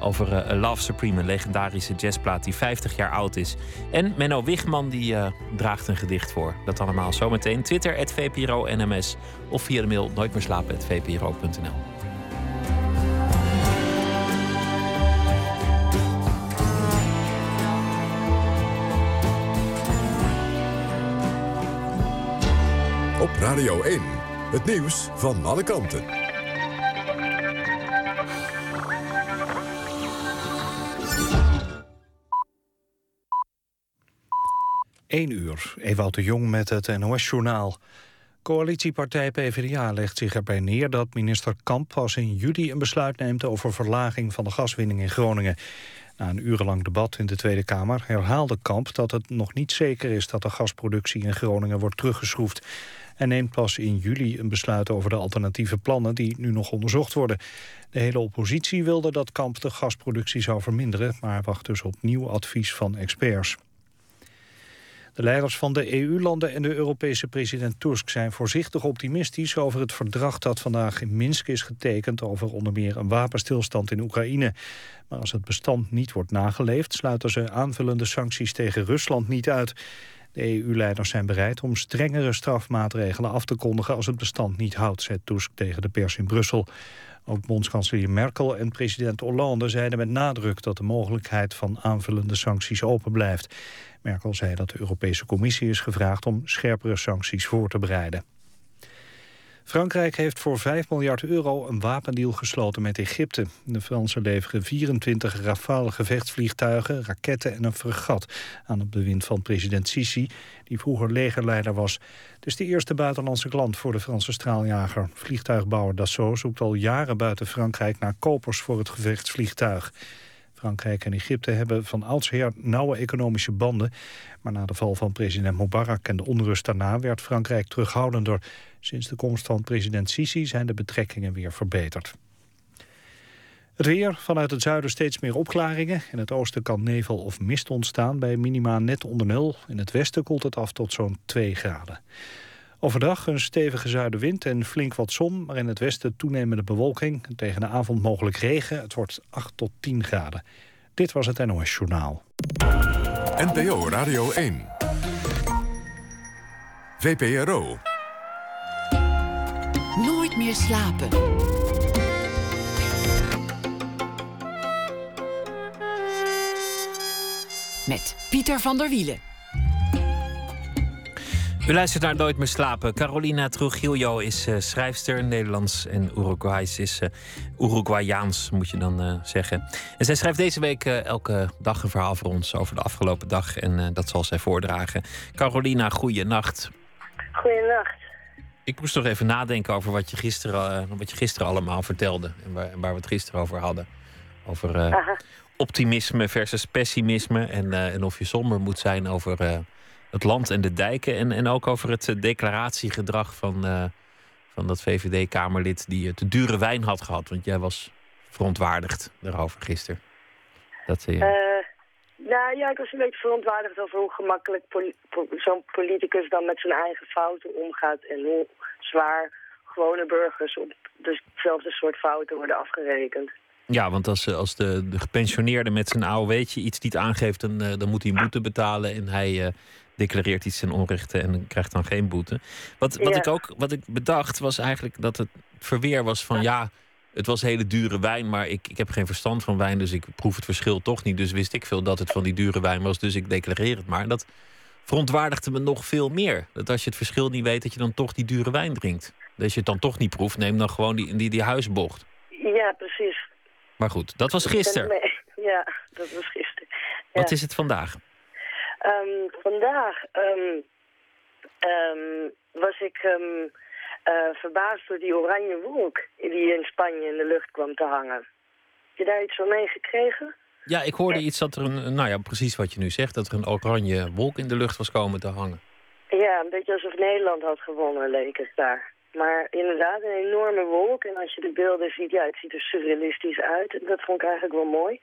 over eh, Love Supreme, een legendarische jazzplaat die 50 jaar oud is. En Menno Wigman die eh, draagt een gedicht voor. Dat allemaal zometeen. Twitter, VPRO NMS of via de mail nooitmeerslapen.vpro.nl. Op Radio 1. Het nieuws van alle kanten. 1 uur, Ewout de Jong met het NOS-journaal. Coalitiepartij PvdA legt zich erbij neer dat minister Kamp pas in juli een besluit neemt over verlaging van de gaswinning in Groningen. Na een urenlang debat in de Tweede Kamer herhaalde Kamp dat het nog niet zeker is dat de gasproductie in Groningen wordt teruggeschroefd. Hij neemt pas in juli een besluit over de alternatieve plannen die nu nog onderzocht worden. De hele oppositie wilde dat Kamp de gasproductie zou verminderen, maar wacht dus op nieuw advies van experts. De leiders van de EU-landen en de Europese president Tusk zijn voorzichtig optimistisch over het verdrag dat vandaag in Minsk is getekend over onder meer een wapenstilstand in Oekraïne. Maar als het bestand niet wordt nageleefd, sluiten ze aanvullende sancties tegen Rusland niet uit. De EU-leiders zijn bereid om strengere strafmaatregelen af te kondigen als het bestand niet houdt, zei Tusk tegen de pers in Brussel. Ook bondskanselier Merkel en president Hollande zeiden met nadruk dat de mogelijkheid van aanvullende sancties open blijft. Merkel zei dat de Europese Commissie is gevraagd om scherpere sancties voor te bereiden. Frankrijk heeft voor 5 miljard euro een wapendeal gesloten met Egypte. De Fransen leveren 24 Rafale gevechtsvliegtuigen, raketten en een fregat aan het bewind van president Sisi, die vroeger legerleider was. Het is de eerste buitenlandse klant voor de Franse straaljager. Vliegtuigbouwer Dassault zoekt al jaren buiten Frankrijk naar kopers voor het gevechtsvliegtuig. Frankrijk en Egypte hebben van oudsher nauwe economische banden. Maar na de val van president Mubarak en de onrust daarna werd Frankrijk terughoudender. Sinds de komst van president Sisi zijn de betrekkingen weer verbeterd. Het weer, vanuit het zuiden steeds meer opklaringen. In het oosten kan nevel of mist ontstaan bij minima net onder nul. In het westen koelt het af tot zo'n 2 graden. Overdag een stevige zuidenwind en flink wat zon, maar in het westen toenemende bewolking. Tegen de avond mogelijk regen. Het wordt 8 tot 10 graden. Dit was het NOS Journaal. NPO Radio 1. VPRO. Nooit meer slapen. Met Pieter van der Wielen. U luistert naar Nooit meer slapen. Carolina Trujillo is uh, schrijfster, Nederlands en Uruguays is uh, Uruguayaans, moet je dan uh, zeggen. En zij schrijft deze week elke dag een verhaal voor ons over de afgelopen dag. En dat zal zij voordragen. Carolina, goeienacht. Goeienacht. Ik moest nog even nadenken over wat je gisteren, wat je gisteren allemaal vertelde. En waar, waar we het gisteren over hadden. Over optimisme versus pessimisme. En, en of je somber moet zijn over het land en de dijken. En, en ook over het eh, declaratiegedrag van, uh, van dat VVD-Kamerlid die het dure wijn had gehad. Want jij was verontwaardigd daarover gisteren. Dat, uh... nou ja, ik was een beetje verontwaardigd over hoe gemakkelijk zo'n politicus dan met zijn eigen fouten omgaat. En hoe zwaar gewone burgers op dezelfde soort fouten worden afgerekend. Ja, want als, als de, de gepensioneerde met zijn AOW'tje iets niet aangeeft, dan, dan moet hij boete betalen. En hij declareert iets ten onrechte en krijgt dan geen boete. Wat, wat ik ook wat ik bedacht was eigenlijk dat het verweer was van ja, het was hele dure wijn, maar ik, ik heb geen verstand van wijn, dus ik proef het verschil toch niet. Dus wist ik veel dat het van die dure wijn was, dus ik declareer het maar. Dat verontwaardigde me nog veel meer. Dat als je het verschil niet weet, dat je dan toch die dure wijn drinkt. Dat je het dan toch niet proeft, neem dan gewoon die, die, die huisbocht. Ja, precies. Maar goed, dat was gisteren. Ja, dat was gisteren. Wat is het vandaag? Um, vandaag um, um, was ik uh, verbaasd door die oranje wolk die in Spanje in de lucht kwam te hangen. Heb je daar iets van meegekregen? Ja, ik hoorde iets dat er een, nou ja, precies wat je nu zegt, dat er een oranje wolk in de lucht was komen te hangen. Ja, een beetje alsof Nederland had gewonnen, leek het daar. Maar inderdaad, een enorme wolk. En als je de beelden ziet, ja, het ziet er surrealistisch uit. Dat vond ik eigenlijk wel mooi.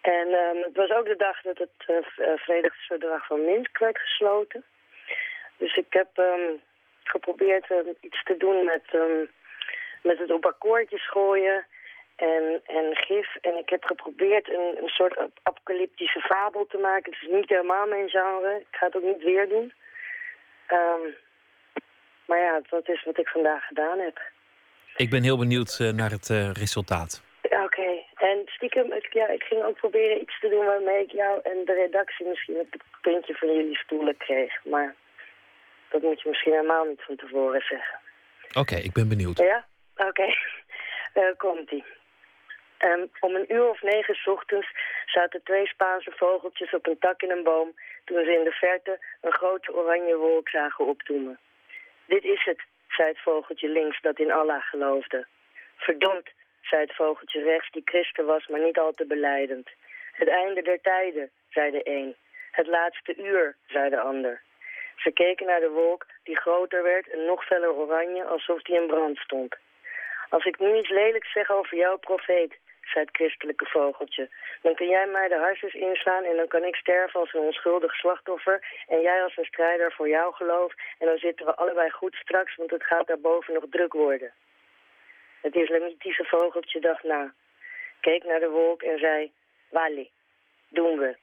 En um, het was ook de dag dat het uh, vredesverdrag van Minsk werd gesloten. Dus ik heb um, geprobeerd uh, iets te doen met, met het op akkoordjes gooien en, en gif. En ik heb geprobeerd een, een soort apocalyptische fabel te maken. Het is niet helemaal mijn genre. Ik ga het ook niet weer doen. maar ja, dat is wat ik vandaag gedaan heb. Ik ben heel benieuwd uh, naar het resultaat. Oké, en stiekem, ik, ja, ik ging ook proberen iets te doen waarmee ik jou en de redactie misschien het puntje van jullie stoelen kreeg. Maar dat moet je misschien helemaal niet van tevoren zeggen. Oké, ik ben benieuwd. Ja? Oké, okay. uh, komt-ie. Um, om een uur of negen s ochtends zaten twee Spaanse vogeltjes op een tak in een boom... toen ze in de verte een grote oranje wolk zagen opdoemen. Dit is het, zei het vogeltje links dat in Allah geloofde. Verdomd, zei het vogeltje rechts, die christen was, maar niet al te beleidend. Het einde der tijden, zei de een. Het laatste uur, zei de ander. Ze keken naar de wolk die groter werd en nog feller oranje, alsof die in brand stond. Als ik nu iets lelijks zeg over jouw profeet, zei het christelijke vogeltje, dan kun jij mij de harsjes inslaan en dan kan ik sterven als een onschuldig slachtoffer en jij als een strijder voor jouw geloof en dan zitten we allebei goed straks, want het gaat daarboven nog druk worden. Het islamitische vogeltje dacht na, keek naar de wolk en zei, Wali, doen we.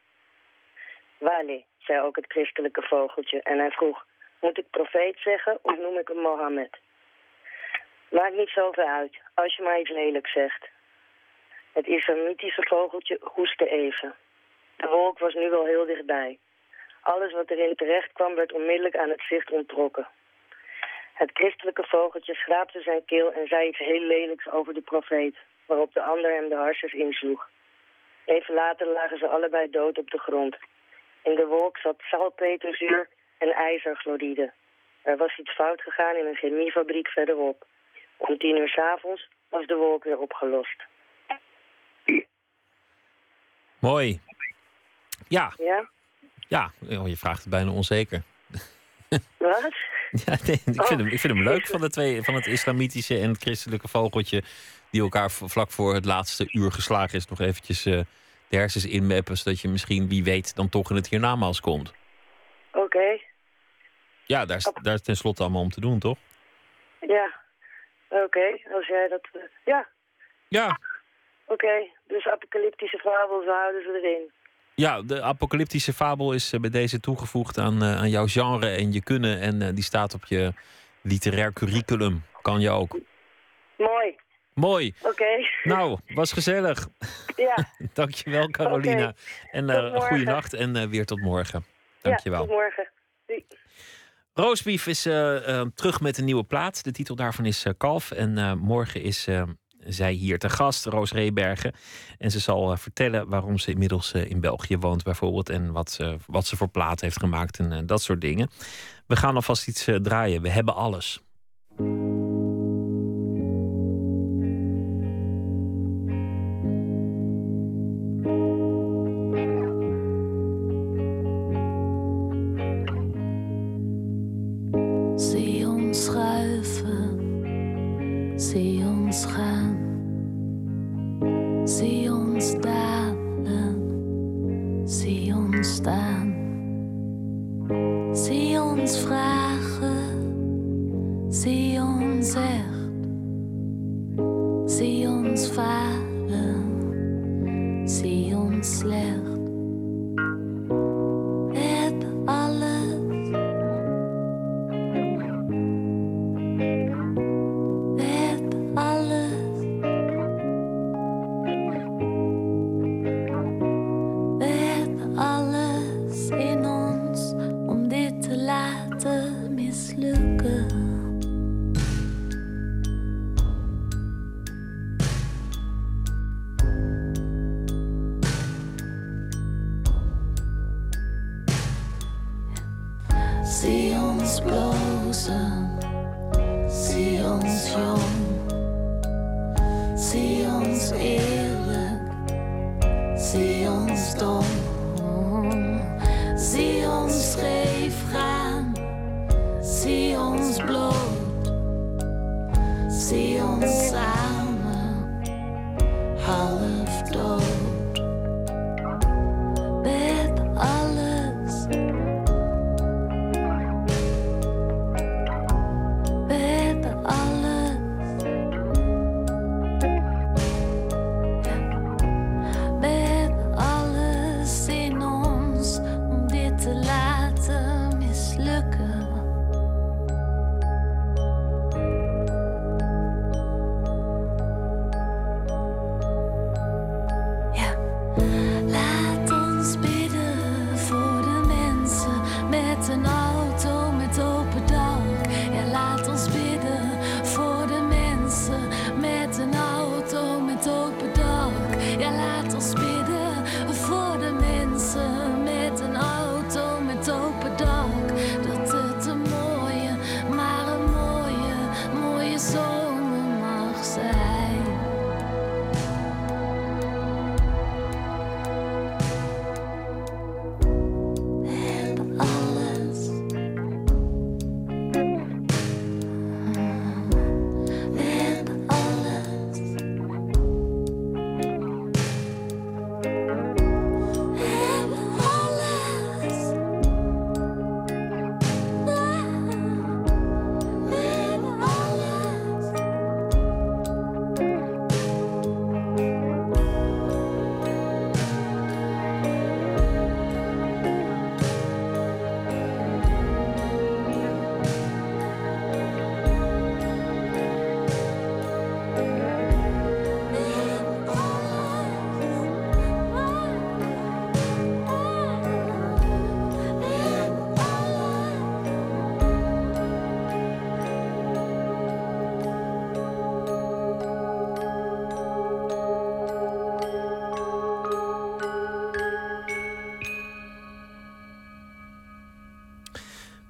Wali, zei ook het christelijke vogeltje en hij vroeg, moet ik profeet zeggen of noem ik hem Mohammed? Maakt niet zoveel uit, als je maar iets lelijks zegt. Het islamitische vogeltje hoestte even. De wolk was nu wel heel dichtbij. Alles wat erin terecht kwam werd onmiddellijk aan het zicht onttrokken. Het christelijke vogeltje schraapte zijn keel en zei iets heel lelijks over de profeet, waarop de ander hem de harsjes insloeg. Even later lagen ze allebei dood op de grond. In de wolk zat salpeterzuur en ijzerchloride. Er was iets fout gegaan in een chemiefabriek verderop. Om tien uur s'avonds was de wolk weer opgelost. Mooi. Ja, Ja? ja. Oh, je vraagt het bijna onzeker. Wat? Ja, nee, ik, vind Oh. hem, ik vind hem leuk van, de twee, van het islamitische en het christelijke vogeltje... die elkaar vlak voor het laatste uur geslagen is... nog eventjes eh, de hersens inmappen... zodat je misschien, wie weet, dan toch in het hiernamaals komt. Oké, Ja, daar is, daar is tenslotte allemaal om te doen, toch? ja. Oké, als jij dat... eh, ja, Ja. oké. Dus apocalyptische fabels, houden ze erin. Ja, de apocalyptische fabel is eh, bij deze toegevoegd aan, eh, aan jouw genre en je kunnen. En eh, die staat op je literair curriculum. Kan je ook. Mooi, Mooi. oké. Nou, was gezellig. Ja, Dankjewel, Carolina. En morgen. goede nacht en weer tot morgen. Dankjewel. ja, tot morgen. Doei. Roosbeef is terug met een nieuwe plaat. De titel daarvan is Kalf. En morgen is zij hier te gast, Roos Reebergen. En ze zal eh, vertellen waarom ze inmiddels eh, in België woont, bijvoorbeeld. En wat, ze- wat ze voor plaat heeft gemaakt en eh, dat soort dingen. We gaan alvast iets draaien. We hebben alles.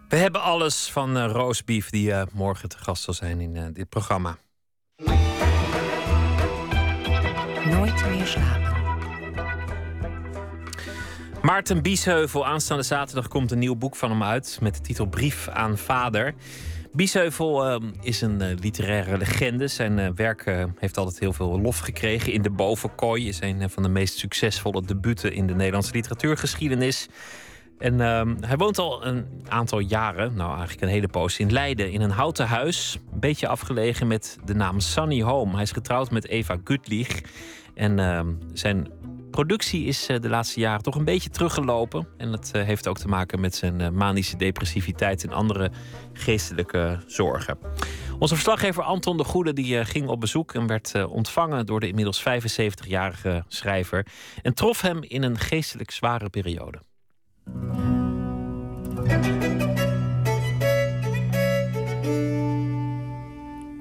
We hebben alles van uh, Roosbeef, die uh, morgen te gast zal zijn in uh, dit programma. Nooit meer slapen. Maarten Biesheuvel, aanstaande zaterdag komt een nieuw boek van hem uit met de titel Brief aan Vader. Biesheuvel uh, is een uh, literaire legende. Zijn uh, werk heeft altijd heel veel lof gekregen. In de Bovenkooi is een van de meest succesvolle debuten in de Nederlandse literatuurgeschiedenis. En ehm, hij woont al een aantal jaren, nou eigenlijk een hele poos, in Leiden. In een houten huis, een beetje afgelegen met de naam Sunny Home. Hij is getrouwd met Eva Gutlich. En ehm, zijn productie is de laatste jaren toch een beetje teruggelopen. En dat heeft ook te maken met zijn manische depressiviteit en andere geestelijke zorgen. Onze verslaggever Anton de Goede die, ging op bezoek en werd ontvangen door de inmiddels 75-jarige schrijver. En trof hem in een geestelijk zware periode.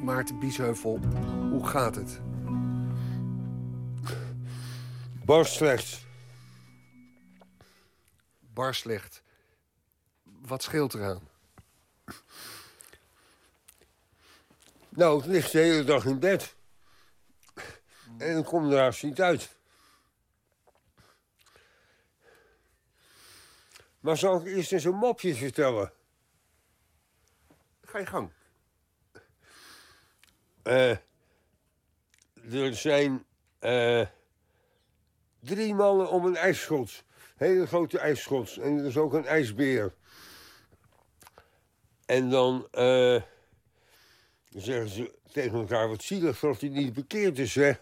Maarten Biesheuvel, hoe gaat het? Bar slecht. Bar slecht. Wat scheelt eraan? Nou, het ligt de hele dag in bed. En dan kom er haast niet uit. Maar zal ik eerst eens een mopje vertellen? Ga je gang. Uh, er zijn uh, drie mannen om een ijsschots. Hele grote ijsschots. En er is ook een ijsbeer. En dan uh, zeggen ze tegen elkaar... wat zielig dat hij niet bekeerd is, hè.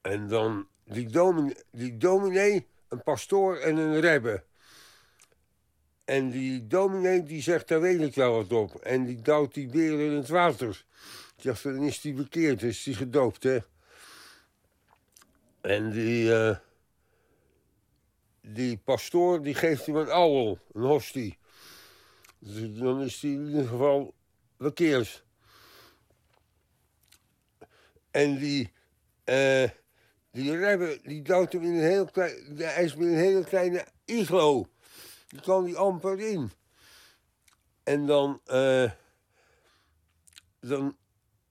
En dan die. Die dominee een pastoor en een rebbe. En die dominee die zegt, daar weet ik wel wat op. En die duwt die beer in het water. Zegt, dan is die bekeerd, is die gedoopt, hè. En die, uh, die pastoor die geeft hem een ouwel, een hostie. Dus dan is hij in ieder geval bekeerd. En die... Uh, die rebbe, die duwt hem in een heel klein... De ijsbeer in een hele kleine iglo. Die kan die amper in. En dan... Uh, dan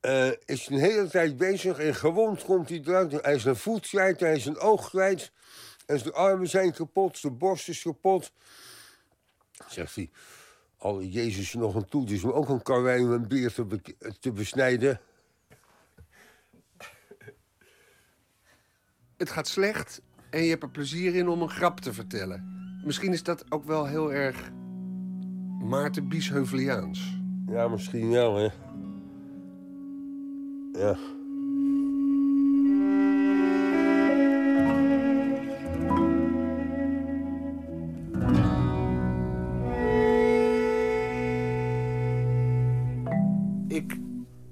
uh, is hij een hele tijd bezig en gewond komt hij eruit. Hij is een voet kwijt, hij is een oog kwijt. En zijn armen zijn kapot, zijn borst is kapot. Zegt hij, alle Jezus nog een toe, dus om ook een karwei om een beer te, te besnijden. Het gaat slecht en je hebt er plezier in om een grap te vertellen. Misschien is dat ook wel heel erg Maarten Biesheuveliaans. Ja, misschien wel, hè. Ja. Ik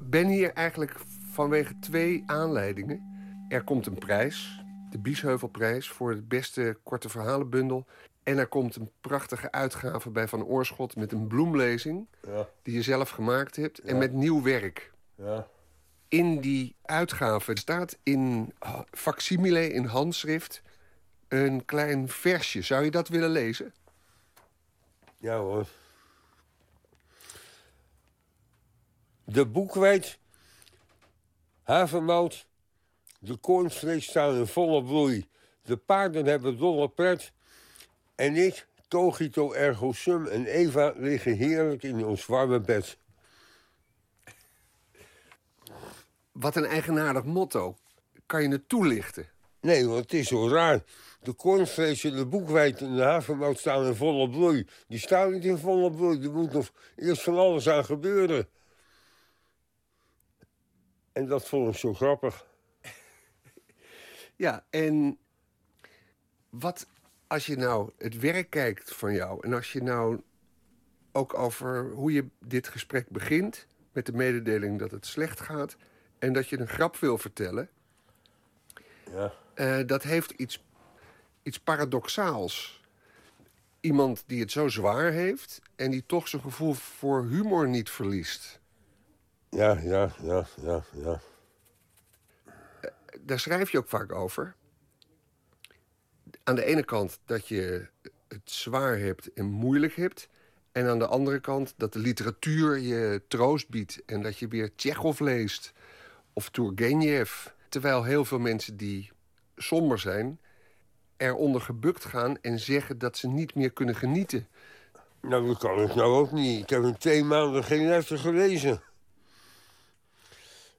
ben hier eigenlijk vanwege twee aanleidingen. Er komt een prijs, de Biesheuvelprijs, voor het beste korte verhalenbundel. En er komt een prachtige uitgave bij Van Oorschot met een bloemlezing... Ja. die je zelf gemaakt hebt en met nieuw werk. Ja. In die uitgave staat in facsimile, in handschrift... een klein versje. Zou je dat willen lezen? Ja hoor. De boekwijd, havermout, de koornstreek staan in volle bloei. De paarden hebben dolle pret. En ik, Cogito ergo sum en Eva liggen heerlijk in ons warme bed. Wat een eigenaardig motto. Kan je het toelichten? Nee, want het is zo raar. De koornvlees en de boekwijd en de havermout staan in volle bloei. Die staan niet in volle bloei. Er moet nog eerst van alles aan gebeuren. En dat vond ik zo grappig. Ja, en wat als je nou het werk kijkt van jou... en als je nou ook over hoe je dit gesprek begint... met de mededeling dat het slecht gaat... en dat je een grap wil vertellen... Ja. Uh, dat heeft iets, iets paradoxaals. Iemand die het zo zwaar heeft... en die toch zijn gevoel voor humor niet verliest. Ja, ja, ja, ja, ja daar schrijf je ook vaak over. Aan de ene kant dat je het zwaar hebt en moeilijk hebt. En aan de andere kant dat de literatuur je troost biedt. En dat je weer Tsjechov leest of Turgenev. Terwijl heel veel mensen die somber zijn... eronder gebukt gaan en zeggen dat ze niet meer kunnen genieten. Nou, dat kan ik nou ook niet. Ik heb in twee maanden geen letter gelezen.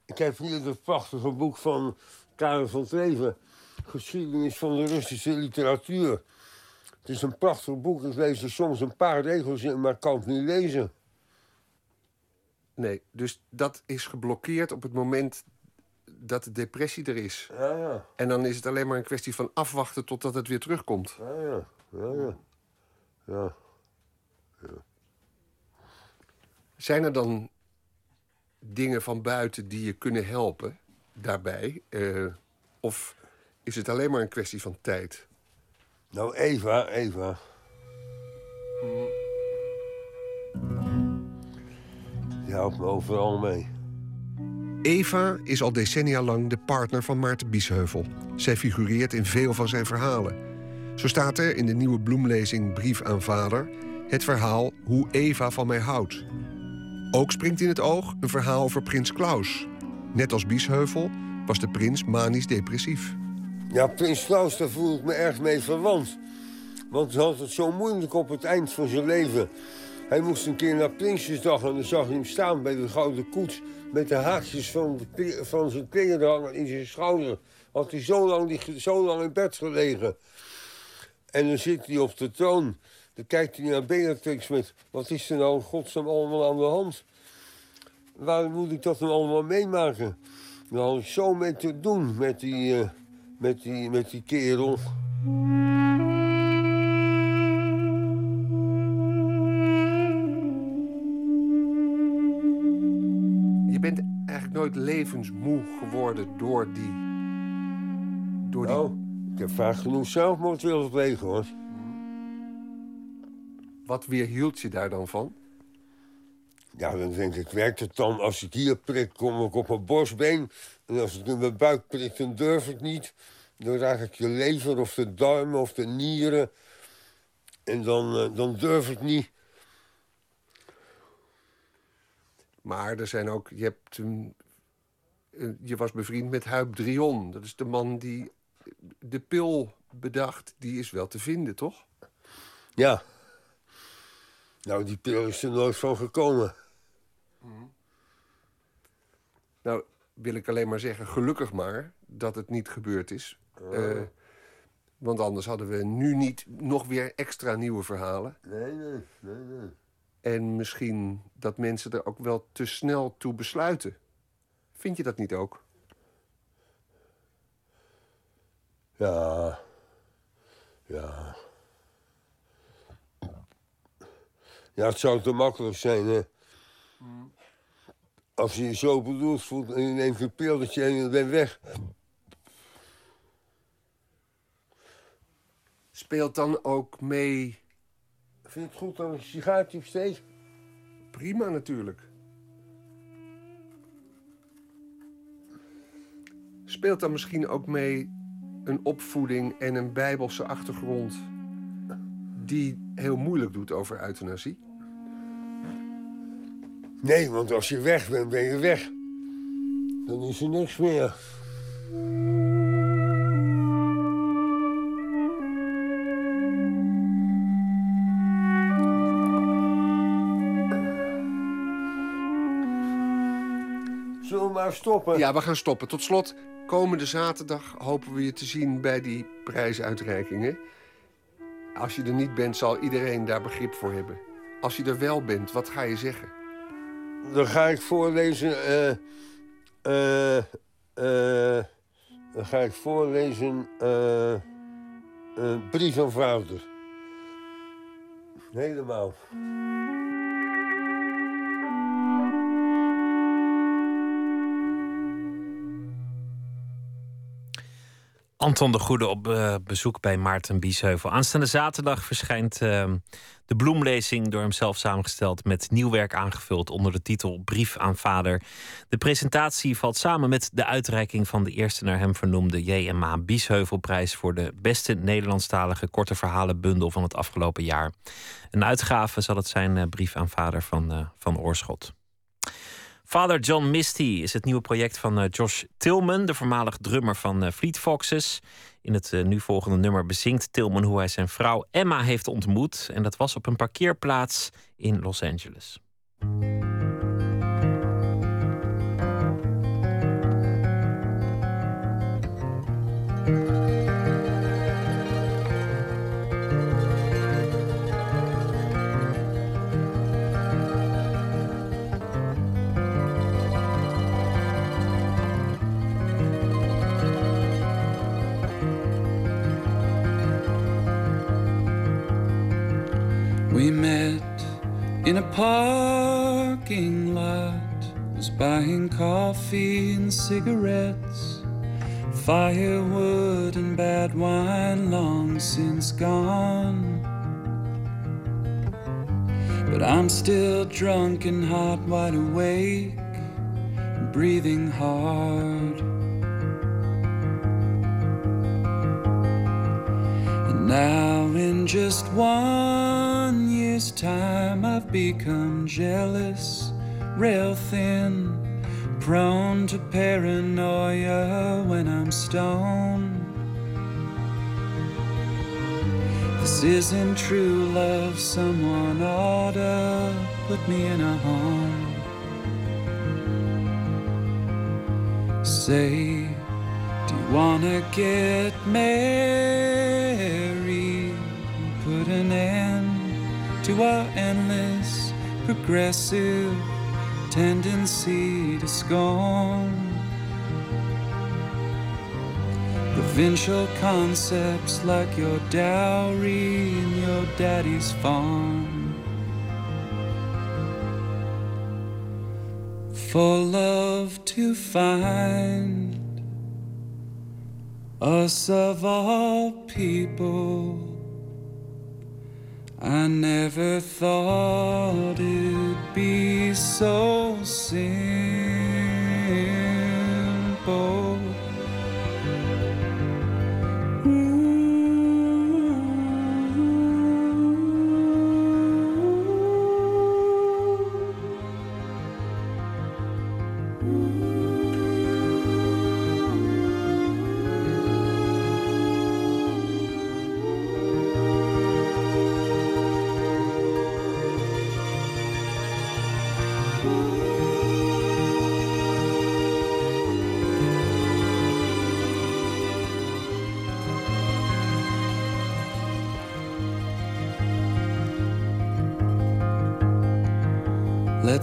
Ik heb hier het prachtige boek van Karel van Treven. Geschiedenis van de Russische literatuur. Het is een prachtig boek. Ik lees er soms een paar regels in, maar kan het niet lezen. Nee, dus dat is geblokkeerd op het moment dat de depressie er is. Ja, ja. En dan is het alleen maar een kwestie van afwachten totdat het weer terugkomt. Ja, ja. Ja, ja. ja. Zijn er dan dingen van buiten die je kunnen helpen daarbij? Eh, of is het alleen maar een kwestie van tijd? Nou, Eva, Eva. Die helpt me overal mee. Eva is al decennia lang de partner van Maarten Biesheuvel. Zij figureert in veel van zijn verhalen. Zo staat er in de nieuwe bloemlezing Brief aan Vader... het verhaal Hoe Eva van mij houdt. Ook springt in het oog een verhaal over prins Klaus. Net als Biesheuvel was de prins manisch depressief. Ja, Prins Klaus, daar voel ik me erg mee verwant. Want hij had het zo moeilijk op het eind van zijn leven. Hij moest een keer naar Prinsjesdag en dan zag je hem staan bij de Gouden Koets... met de haakjes van, van zijn kleren in zijn schouder. Had hij zo lang, zo lang in bed gelegen. En dan zit hij op de troon. Dan kijkt hij naar Beatrix met... wat is er nou in godsnaam allemaal aan de hand? Waarom moet ik dat dan allemaal meemaken? Had ik zo mee te doen met die, eh, met die, met die kerel. Je bent eigenlijk nooit levensmoe geworden door die... Door die... Nou, ik heb vaak genoeg zelfmoord willen plegen, hoor. Wat weerhield je daar dan van? Ja, dan denk ik, werkt het dan? Als ik hier prik, kom ik op mijn borstbeen. En als ik in mijn buik prik, dan durf ik niet. Dan raak ik je lever of de darmen of de nieren. En dan, eh, dan durf ik niet. Maar er zijn ook... Je, hebt een, eh, je was bevriend met Huib Drion. Dat is de man die de pil bedacht. Die is wel te vinden, toch? Ja. Nou, die pil is er nooit van gekomen. Nou, wil ik alleen maar zeggen, gelukkig maar dat het niet gebeurd is. Eh, want anders hadden we nu niet nog weer extra nieuwe verhalen. Nee, nee, nee, nee. En misschien dat mensen er ook wel te snel toe besluiten. Vind je dat niet ook? Ja. Ja. Ja, het zou te makkelijk zijn, hè. Als je je zo bedoeld voelt en je neemt een pilletje en je bent weg. Speelt dan ook mee... Vind je het goed dat ik een sigaartje steek? Prima natuurlijk. Speelt dan misschien ook mee een opvoeding en een bijbelse achtergrond... die heel moeilijk doet over euthanasie? Nee, want als je weg bent, ben je weg. Dan is er niks meer. Zullen we maar stoppen? Ja, we gaan stoppen. Tot slot, komende zaterdag hopen we je te zien bij die prijsuitreikingen. Als je er niet bent, zal iedereen daar begrip voor hebben. Als je er wel bent, wat ga je zeggen? Dan ga ik voorlezen. eh dan ga ik voorlezen. brief aan vader. Helemaal. Anton de Goede op eh, bezoek bij Maarten Biesheuvel. Aanstaande zaterdag verschijnt uh, de bloemlezing door hemzelf samengesteld met nieuw werk aangevuld onder de titel Brief aan Vader. De presentatie valt samen met de uitreiking van de eerste naar hem vernoemde J.M.A. Biesheuvelprijs voor de beste Nederlandstalige korte verhalenbundel van het afgelopen jaar. Een uitgave zal het zijn uh, Brief aan Vader van, uh, van Oorschot. Father John Misty is het nieuwe project van uh, Josh Tillman, de voormalig drummer van uh, Fleet Foxes. In het uh, nu volgende nummer bezingt Tillman hoe hij zijn vrouw Emma heeft ontmoet. En dat was op een parkeerplaats in Los Angeles. We met in a parking lot, was buying coffee and cigarettes, firewood and bad wine long since gone. But I'm still drunk and hot, wide awake, breathing hard. Now, in just one year's time, I've become jealous, rail thin, prone to paranoia when I'm stoned. This isn't true love, someone ought to put me in a home. Say, do you wanna get married an end to our endless progressive tendency to scorn? Provincial concepts like your dowry and your daddy's farm. For love to find us of all people, I never thought it'd be so simple.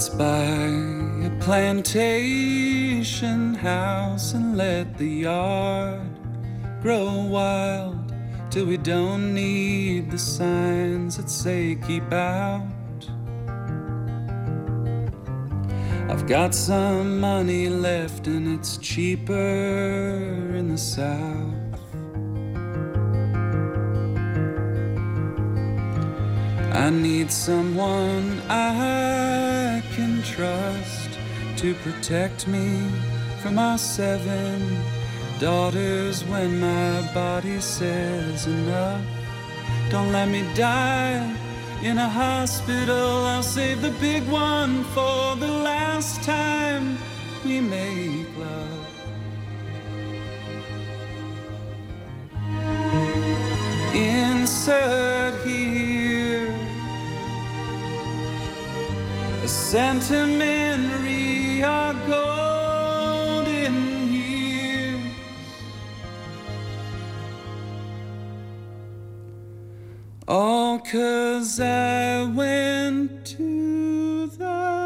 Let's buy a plantation house and let the yard grow wild till we don't need the signs that say keep out. I've got some money left and it's cheaper in the south. I need someone I trust to protect me from our seven daughters when my body says enough. Don't let me die in a hospital. I'll save the big one for the last time we make love. Insert here a sentimentary our golden years. All cause I went to the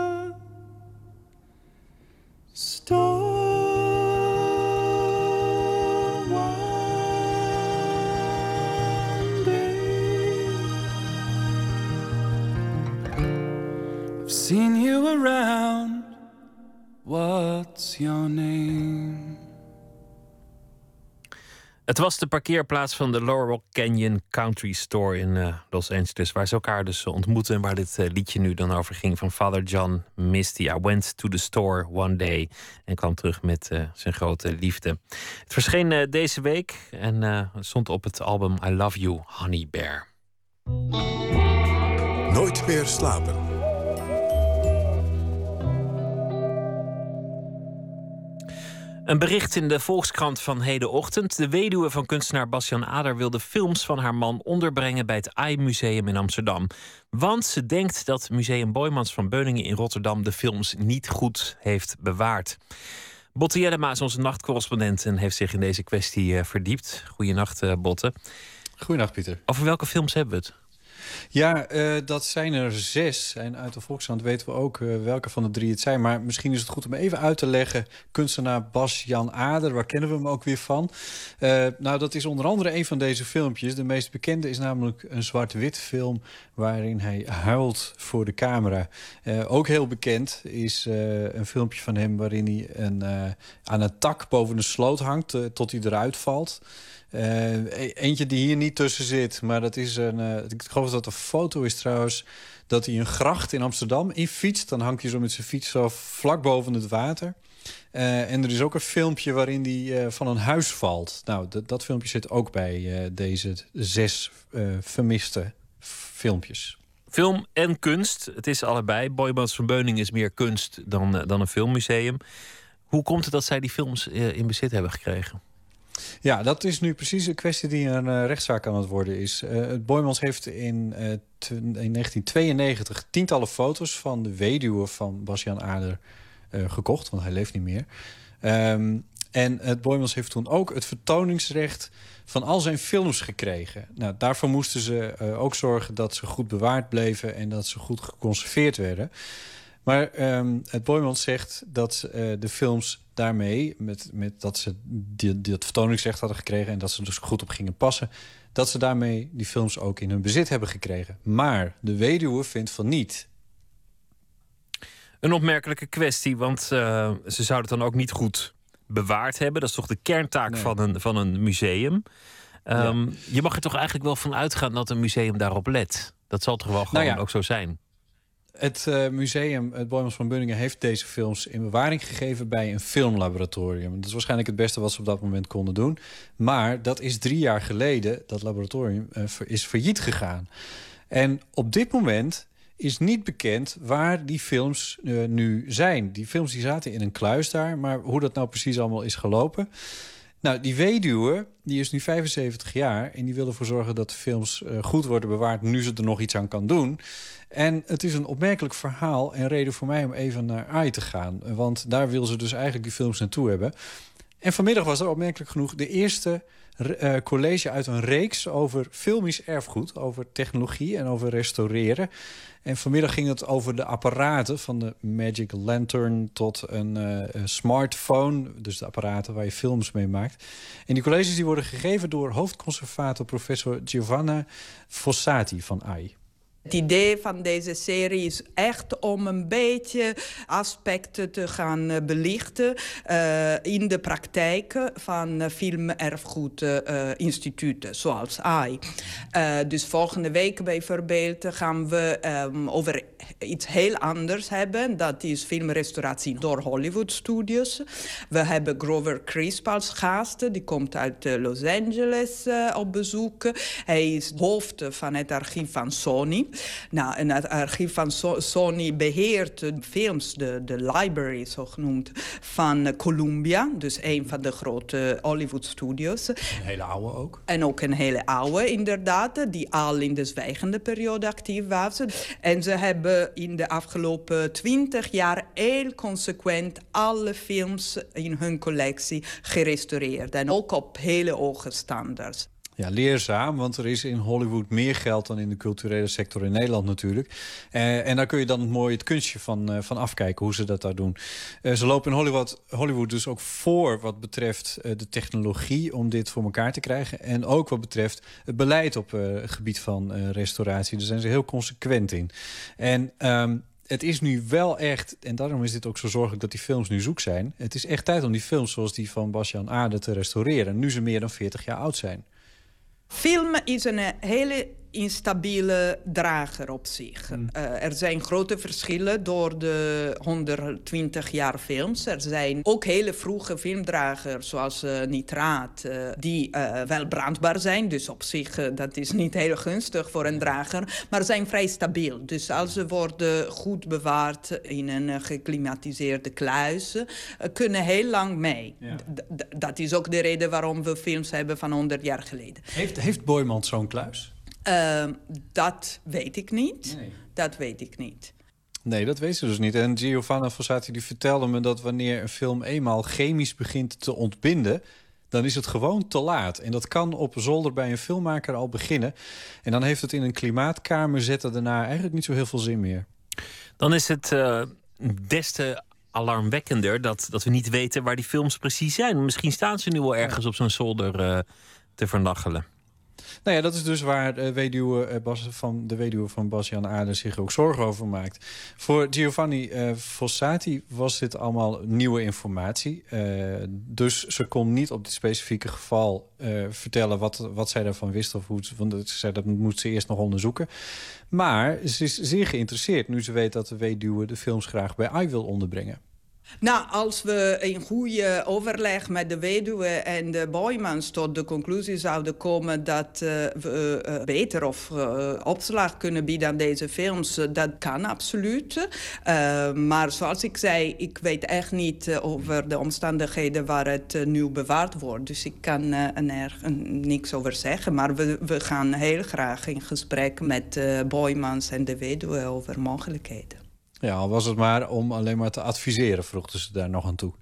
you around. What's your name? Het was de parkeerplaats van de Lower Rock Canyon Country Store in uh, Los Angeles, waar ze elkaar dus ontmoeten en waar dit uh, liedje nu dan over ging van Father John Misty. I went to the store one day en kwam terug met uh, zijn grote liefde. Het verscheen deze week en stond op het album I Love You, Honey Bear. Nooit meer slapen. Een bericht in de Volkskrant van hedenochtend. De weduwe van kunstenaar Bastian Ader wil de films van haar man onderbrengen bij het AI-museum in Amsterdam. Want ze denkt dat Museum Boymans van Beuningen in Rotterdam de films niet goed heeft bewaard. Botte Jellema is onze nachtcorrespondent en heeft zich in deze kwestie eh, verdiept. Goedenacht, uh, Botte. Goedenacht, Pieter. Over welke films hebben we het? Ja, uh, dat zijn er zes. En uit de Volkskrant weten we ook uh, welke van de drie het zijn. Maar misschien is het goed om even uit te leggen. Kunstenaar Bas-Jan Ader, waar kennen we hem ook weer van? Uh, nou, dat is onder andere een van deze filmpjes. De meest bekende is namelijk een zwart-wit film... waarin hij huilt voor de camera. ook heel bekend is een filmpje van hem... waarin hij een, aan een tak boven een sloot hangt tot hij eruit valt... Uh, eentje die hier niet tussen zit, maar dat is een. Uh, ik geloof dat een foto is trouwens. Dat hij een gracht in Amsterdam in fietst. Dan hangt hij zo met zijn fiets zo vlak boven het water. Uh, en er is ook een filmpje waarin hij van een huis valt. Nou, dat filmpje zit ook bij deze zes vermiste filmpjes. Film en kunst, het is allebei. Boymans van Beuning is meer kunst dan, dan een filmmuseum. Hoe komt het dat zij die films in bezit hebben gekregen? Ja, dat is nu precies een kwestie die een uh, rechtszaak aan het worden is. Uh, het Boymans heeft in, uh, in 1992 tientallen foto's van de weduwe van Bastiaan Aarder gekocht, want hij leeft niet meer. Um, en het Boymans heeft toen ook het vertoningsrecht van al zijn films gekregen. Nou, daarvoor moesten ze ook zorgen dat ze goed bewaard bleven en dat ze goed geconserveerd werden. Maar um, het Boymans zegt dat de films daarmee, met, met dat ze die, dat vertoningsrecht hadden gekregen... en dat ze dus goed op gingen passen... dat ze daarmee die films ook in hun bezit hebben gekregen. Maar de weduwe vindt van niet. Een opmerkelijke kwestie, want uh, ze zouden het dan ook niet goed bewaard hebben. Dat is toch de kerntaak nee. van, een, van een museum. Um, ja. Je mag er toch eigenlijk wel van uitgaan dat een museum daarop let. Dat zal toch wel gewoon nou ja. ook zo zijn? Het uh, museum, het Boymans van Bunningen, heeft deze films in bewaring gegeven bij een filmlaboratorium. Dat is waarschijnlijk het beste wat ze op dat moment konden doen. Maar dat is drie jaar geleden, dat laboratorium uh, is failliet gegaan. En op dit moment is niet bekend waar die films uh, nu zijn. Die films die zaten in een kluis daar, maar hoe dat nou precies allemaal is gelopen. Nou, die weduwe, die is nu 75 jaar en die wil ervoor zorgen dat de films goed worden bewaard nu ze er nog iets aan kan doen. En het is een opmerkelijk verhaal en reden voor mij om even naar AI te gaan. Want daar wil ze dus eigenlijk die films naartoe hebben. En vanmiddag was er opmerkelijk genoeg de eerste uh, college uit een reeks over filmisch erfgoed, over technologie en over restaureren. En vanmiddag ging het over de apparaten, van de Magic Lantern tot een, uh, een, smartphone. Dus de apparaten waar je films mee maakt. En die colleges die worden gegeven door hoofdconservator professor Giovanna Fossati van AI. Het idee van deze serie is echt om een beetje aspecten te gaan eh, belichten uh, in de praktijk van filmerfgoedinstituten, uh, zoals AI. dus volgende week bijvoorbeeld gaan we um, over iets heel anders hebben. Dat is filmrestauratie door Hollywood Studios. We hebben Grover Crisp als gast. Die komt uit Los Angeles op bezoek. Hij is hoofd van het archief van Sony. Nou, en het archief van so Sony beheert de films, de, de library zo genoemd, van Columbia. Dus een van de grote Hollywood studios. Een hele oude ook. En ook een hele oude, inderdaad. Die al in de zwijgende periode actief was. En ze hebben in de afgelopen twintig jaar heel consequent alle films in hun collectie gerestaureerd. En ook op hele hoge standaards. Ja, leerzaam, want er is in Hollywood meer geld dan in de culturele sector in Nederland natuurlijk. Uh, en daar kun je dan mooi het kunstje van, uh, van afkijken, hoe ze dat daar doen. Uh, ze lopen in Hollywood, Hollywood dus ook voor wat betreft de technologie om dit voor elkaar te krijgen. En ook wat betreft het beleid op het gebied van restauratie. Daar zijn ze heel consequent in. En... Um, het is nu wel echt, en daarom is dit ook zo zorgelijk dat die films nu zoek zijn. Het is echt tijd om die films zoals die van Basjan Aarde te restaureren. Nu ze meer dan 40 jaar oud zijn. Film is een hele instabiele drager op zich. Uh, er zijn grote verschillen door de 120 jaar films. Er zijn ook hele vroege filmdragers, zoals uh, Nitraat, uh, die wel brandbaar zijn. Dus op zich, dat is niet heel gunstig voor een drager. Maar zijn vrij stabiel. Dus als ze worden goed bewaard in een geklimatiseerde kluis... kunnen heel lang mee. Ja. Dat is ook de reden waarom we films hebben van 100 jaar geleden. Heeft, heeft Boymans zo'n kluis? Uh, dat weet ik niet. Nee. Dat weet ik niet. Nee, dat weet ze dus niet. En Giovanna Fossati die vertelde me dat wanneer een film eenmaal chemisch begint te ontbinden... dan is het gewoon te laat. En dat kan op zolder bij een filmmaker al beginnen. En dan heeft het in een klimaatkamer zetten daarna eigenlijk niet zo heel veel zin meer. Dan is het uh, des te alarmwekkender dat, dat we niet weten waar die films precies zijn. Misschien staan ze nu wel ergens op zo'n zolder uh, te vernachelen. Nou ja, dat is dus waar de weduwe, Bas, van, de weduwe van Bas-Jan zich ook zorgen over maakt. Voor Giovanni uh, Fossati was dit allemaal nieuwe informatie. Uh, dus ze kon niet op dit specifieke geval vertellen wat, wat zij daarvan wist. Of hoe, want ze zei dat moet ze eerst nog onderzoeken. Maar ze is zeer geïnteresseerd nu ze weet dat de weduwe de films graag bij AI wil onderbrengen. Nou, als we in goede overleg met de weduwe en de Boymans tot de conclusie zouden komen dat uh, we uh, beter of opslag kunnen bieden aan deze films, dat kan absoluut. maar zoals ik zei, ik weet echt niet over de omstandigheden waar het nu bewaard wordt. Dus ik kan er niks over zeggen. Maar we, we gaan heel graag in gesprek met Boymans en de weduwe over mogelijkheden. Ja, al was het maar om alleen maar te adviseren, vroegen ze daar nog aan toe.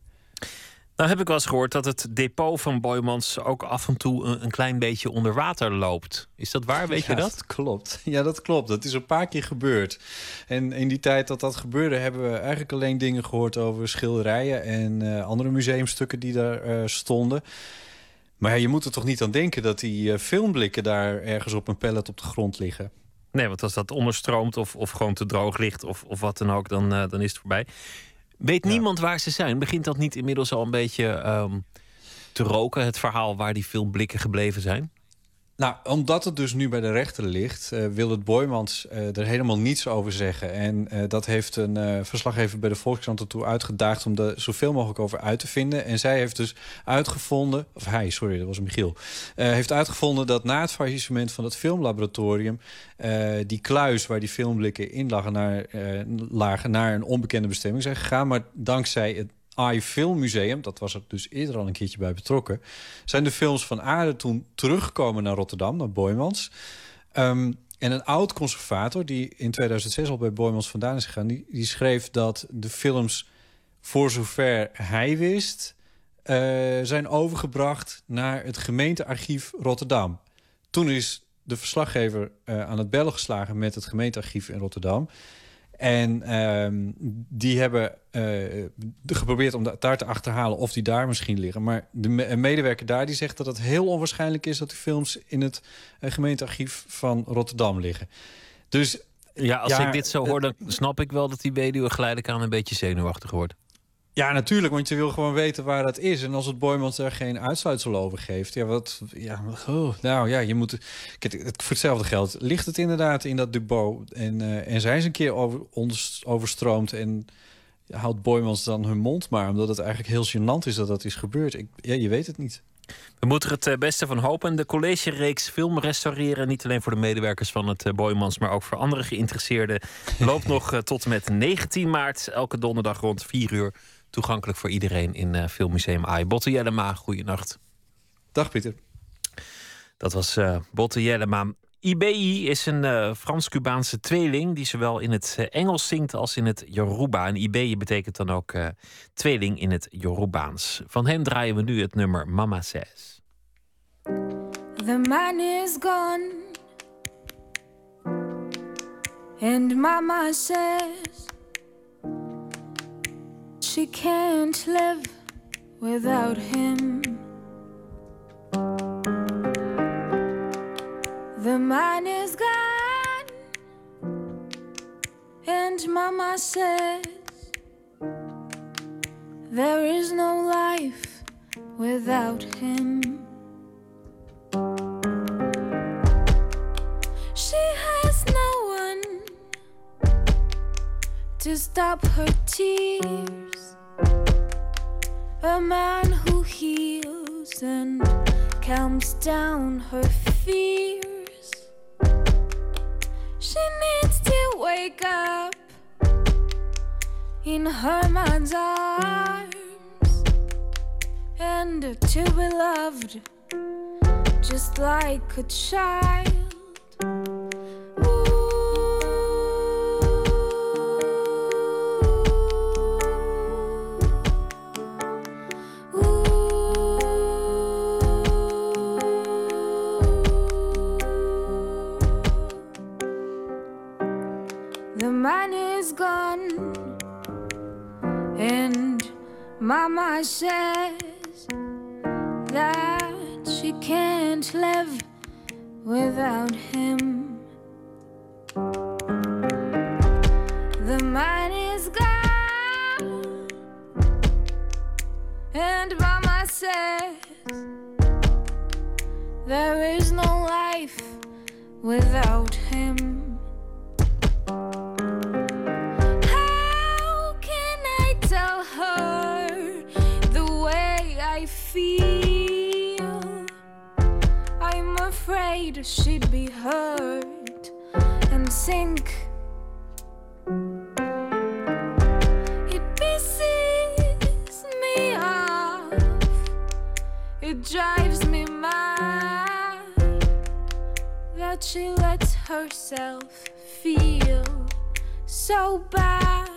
Nou heb ik wel eens gehoord dat het depot van Boymans ook af en toe een, een klein beetje onder water loopt. Is dat waar? Weet ja, je dat? dat? klopt. Ja, dat klopt. Dat is een paar keer gebeurd. En in die tijd dat dat gebeurde, hebben we eigenlijk alleen dingen gehoord over schilderijen en uh, andere museumstukken die daar uh, stonden. Maar ja, je moet er toch niet aan denken dat die uh, filmblikken daar ergens op een pallet op de grond liggen. Nee, want als dat onderstroomt of, of gewoon te droog ligt of, of wat dan ook, dan, uh, dan is het voorbij. Weet ja. niemand waar ze zijn? Begint dat niet inmiddels al een beetje um, te roken, het verhaal waar die filmblikken gebleven zijn? Nou, omdat het dus nu bij de rechter ligt, uh, wil het Boymans uh, er helemaal niets over zeggen. En uh, dat heeft een verslaggever bij de Volkskrant ertoe uitgedaagd om er zoveel mogelijk over uit te vinden. En zij heeft dus uitgevonden, of hij, sorry, dat was Michiel, heeft uitgevonden dat na het faillissement van het filmlaboratorium die kluis waar die filmblikken in lagen naar, lagen naar een onbekende bestemming zijn gegaan. Maar dankzij het AI Filmmuseum, dat was er dus eerder al een keertje bij betrokken, zijn de films van Aarde toen teruggekomen naar Rotterdam, naar Boymans. Um, en een oud conservator, die in 2006 al bij Boymans vandaan is gegaan, die, die schreef dat de films, voor zover hij wist, uh, zijn overgebracht naar het gemeentearchief Rotterdam. Toen is de verslaggever uh, aan het bellen geslagen met het gemeentearchief in Rotterdam. En um, die hebben uh, geprobeerd om daar te achterhalen of die daar misschien liggen. Maar de me medewerker daar die zegt dat het heel onwaarschijnlijk is... dat die films in het uh, gemeentearchief van Rotterdam liggen. Dus ja, als ja, ik dit zo hoor, dan snap ik wel dat die weduwe geleidelijk aan een beetje zenuwachtig wordt. Ja, natuurlijk, want je wil gewoon weten waar dat is. En als het Boymans daar geen uitsluitsel over geeft, ja, wat, ja, oh, nou ja, je moet. Kijk, het, voor hetzelfde geld ligt het inderdaad in dat depot en, uh, en zijn ze een keer over, overstroomd en houdt Boymans dan hun mond maar, omdat het eigenlijk heel gênant is dat dat is gebeurd. Ik, ja, je weet het niet. We moeten het uh, beste van hopen. De college-reeks film restaureren, niet alleen voor de medewerkers van het uh, Boymans, maar ook voor andere geïnteresseerden, loopt nog tot en met 19 maart, elke donderdag rond 4 uur toegankelijk voor iedereen in uh, Filmmuseum AI. Botte Jellema, goeienacht. Dag Pieter. Dat was uh, Botte Jellema. IBI is een uh, Frans-Cubaanse tweeling die zowel in het Engels zingt als in het Yoruba. En IBI betekent dan ook uh, tweeling in het Yorubaans. Van hen draaien we nu het nummer Mama Says. The man is gone And mama says she can't live without him. The man is gone, and Mama says there is no life without him. To stop her tears. A man who heals and calms down her fears. She needs to wake up in her man's arms and to be loved just like a child. And Mama says that she can't live without him. The man is gone, and Mama says there is no life without him. Afraid she'd be hurt and sink. It pisses me off. It drives me mad that she lets herself feel so bad.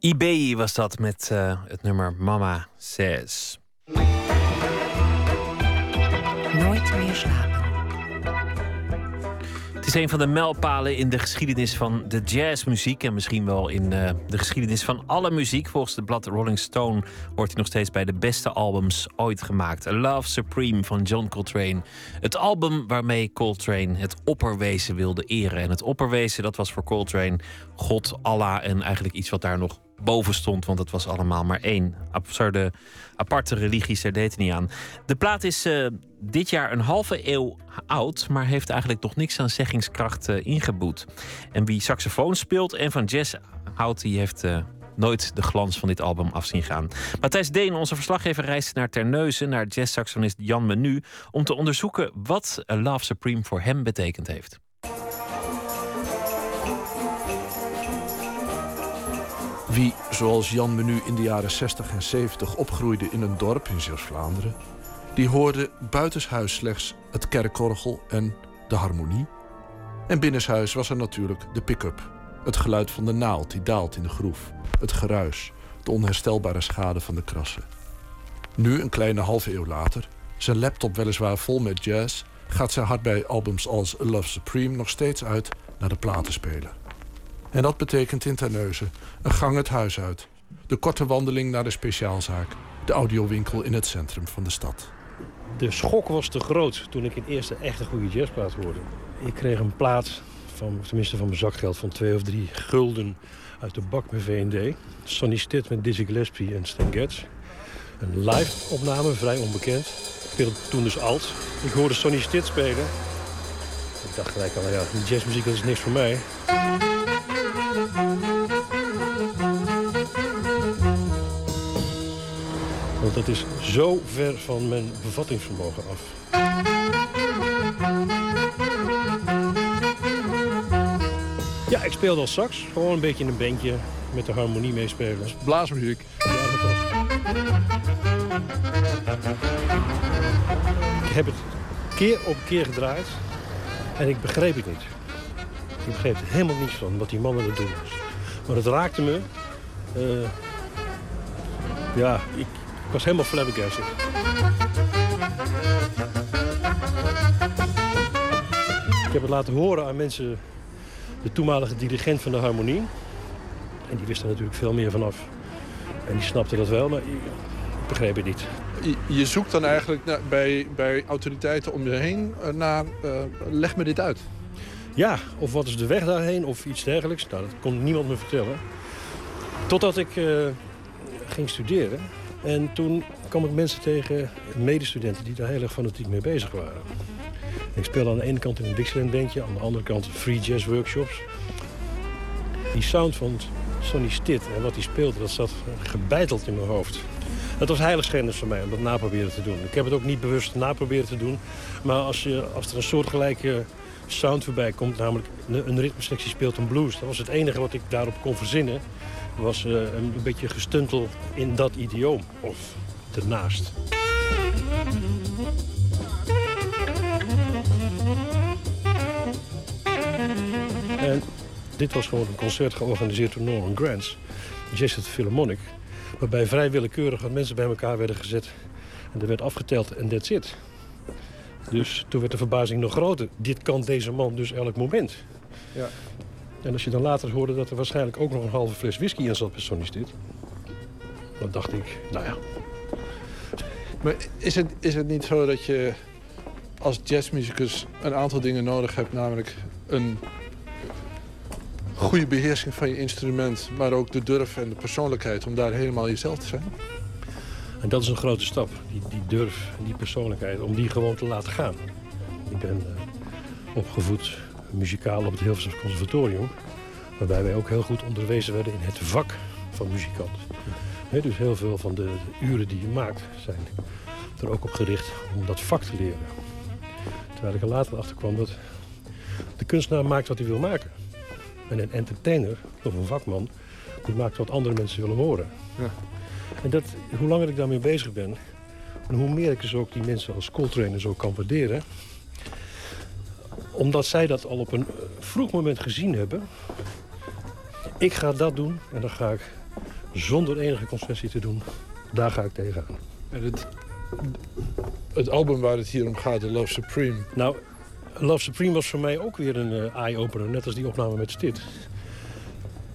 IBI was dat met eh, het nummer Mama Says. Nooit meer slapen. Het is een van de mijlpalen in de geschiedenis van de jazzmuziek. En misschien wel in eh, de geschiedenis van alle muziek. Volgens de blad Rolling Stone hoort hij nog steeds bij de beste albums ooit gemaakt. A Love Supreme van John Coltrane. Het album waarmee Coltrane het opperwezen wilde eren. En het opperwezen, dat was voor Coltrane God, Allah en eigenlijk iets wat daar nog boven stond. Want het was allemaal maar één. Absurde, aparte religies, daar deed niet aan. De plaat is eh, dit jaar een halve eeuw oud, maar heeft eigenlijk nog niks aan zeggingskracht eh, ingeboet. En wie saxofoon speelt en van jazz houdt, die heeft eh, nooit de glans van dit album af zien gaan. Matthijs Deen, onze verslaggever, reisde naar Terneuzen, naar jazzsaxofonist Jan Menu, om te onderzoeken wat Love Supreme voor hem betekend heeft. Wie, zoals Jan Menu in de jaren 60 en 70 opgroeide in een dorp in Zeeuws-Vlaanderen, die hoorde buitenshuis slechts het kerkorgel en de harmonie. En binnenshuis was er natuurlijk de pick-up, het geluid van de naald die daalt in de groef, het geruis, de onherstelbare schade van de krassen. Nu, een kleine halve eeuw later, zijn laptop weliswaar vol met jazz, gaat zijn hart bij albums als Love Supreme nog steeds uit naar de platenspeler. En dat betekent in Terneuzen een gang het huis uit. De korte wandeling naar de speciaalzaak. De audiowinkel in het centrum van de stad. De schok was te groot toen ik in eerste echt een goede jazzplaat hoorde. Ik kreeg een plaat, van, tenminste van mijn zakgeld, van twee of drie gulden uit de bak met V&D. Sonny Stitt met Dizzy Gillespie en Stan Getz. Een live opname, vrij onbekend. Ik speelde toen dus alt. Ik hoorde Sonny Stitt spelen. Ik dacht gelijk al, ja, die jazzmuziek dat is niks voor mij. Want dat is zo ver van mijn bevattingsvermogen af. Ja, ik speelde als sax. Gewoon een beetje in een bandje met de harmonie meespelen. Blaasmuziek. Ja, dat was. Ik heb het keer op keer gedraaid en ik begreep het niet. Ik begreep er helemaal niets van wat die mannen er doen was. Maar het raakte me. Eh, ja, ik, ik was helemaal flabbergasted. Ik heb het laten horen aan mensen, de toenmalige dirigent van de harmonie. En die wist er natuurlijk veel meer vanaf. En die snapte dat wel, maar ik, begreep het niet. Je, je zoekt dan eigenlijk naar- bij, bij autoriteiten om je heen eh, naar... eh, leg me dit uit. Ja, of wat is de weg daarheen of iets dergelijks. Nou, dat kon niemand me vertellen. Totdat ik eh, ging studeren. En toen kwam ik mensen tegen, medestudenten, die daar heel erg fanatiek mee bezig waren. Ik speelde aan de ene kant een Dixieland bandje, aan de andere kant free jazz workshops. Die sound van Sonny Stitt en wat hij speelde, dat zat gebeiteld in mijn hoofd. Het was heiligschennis voor mij om dat naproberen te doen. Ik heb het ook niet bewust naproberen te doen. Maar als, je, als er een soortgelijke sound voorbij komt, namelijk een, een ritmesectie speelt een blues. Dat was het enige wat ik daarop kon verzinnen. Was eh, een, beetje gestuntel in dat idioom. Of ernaast. En dit was gewoon een concert georganiseerd door Norman at the Philharmonic. Waarbij vrij willekeurig mensen bij elkaar werden gezet. En er werd afgeteld en that's it. Dus toen werd de verbazing nog groter. Dit kan deze man dus elk moment. Ja. En als je dan later hoorde dat er waarschijnlijk ook nog een halve fles whisky in zat bij Sonny Stitt... dan dacht ik, nou ja, Maar is het, is het niet zo dat je als jazzmuzikus een aantal dingen nodig hebt? Namelijk een goede beheersing van je instrument... maar ook de durf en de persoonlijkheid om daar helemaal jezelf te zijn? En dat is een grote stap, die, die durf en die persoonlijkheid, om die gewoon te laten gaan. Ik ben eh, opgevoed muzikaal op het Hilversum Conservatorium, waarbij wij ook heel goed onderwezen werden in het vak van muzikant. Dus heel veel van de, de uren die je maakt zijn er ook op gericht om dat vak te leren. Terwijl ik er later achter kwam dat de kunstenaar maakt wat hij wil maken. En een entertainer, of een vakman, die maakt wat andere mensen willen horen. Ja. En dat, hoe langer ik daarmee bezig ben, en hoe meer ik dus ook die mensen als schooltrainer zo kan waarderen. Omdat zij dat al op een eh, vroeg moment gezien hebben. Ik ga dat doen en dan ga ik zonder enige concessie te doen, daar ga ik tegenaan. En het, het album waar het hier om gaat, The Love Supreme... Nou, Love Supreme was voor mij ook weer een eh, eye-opener, net als die opname met Stit.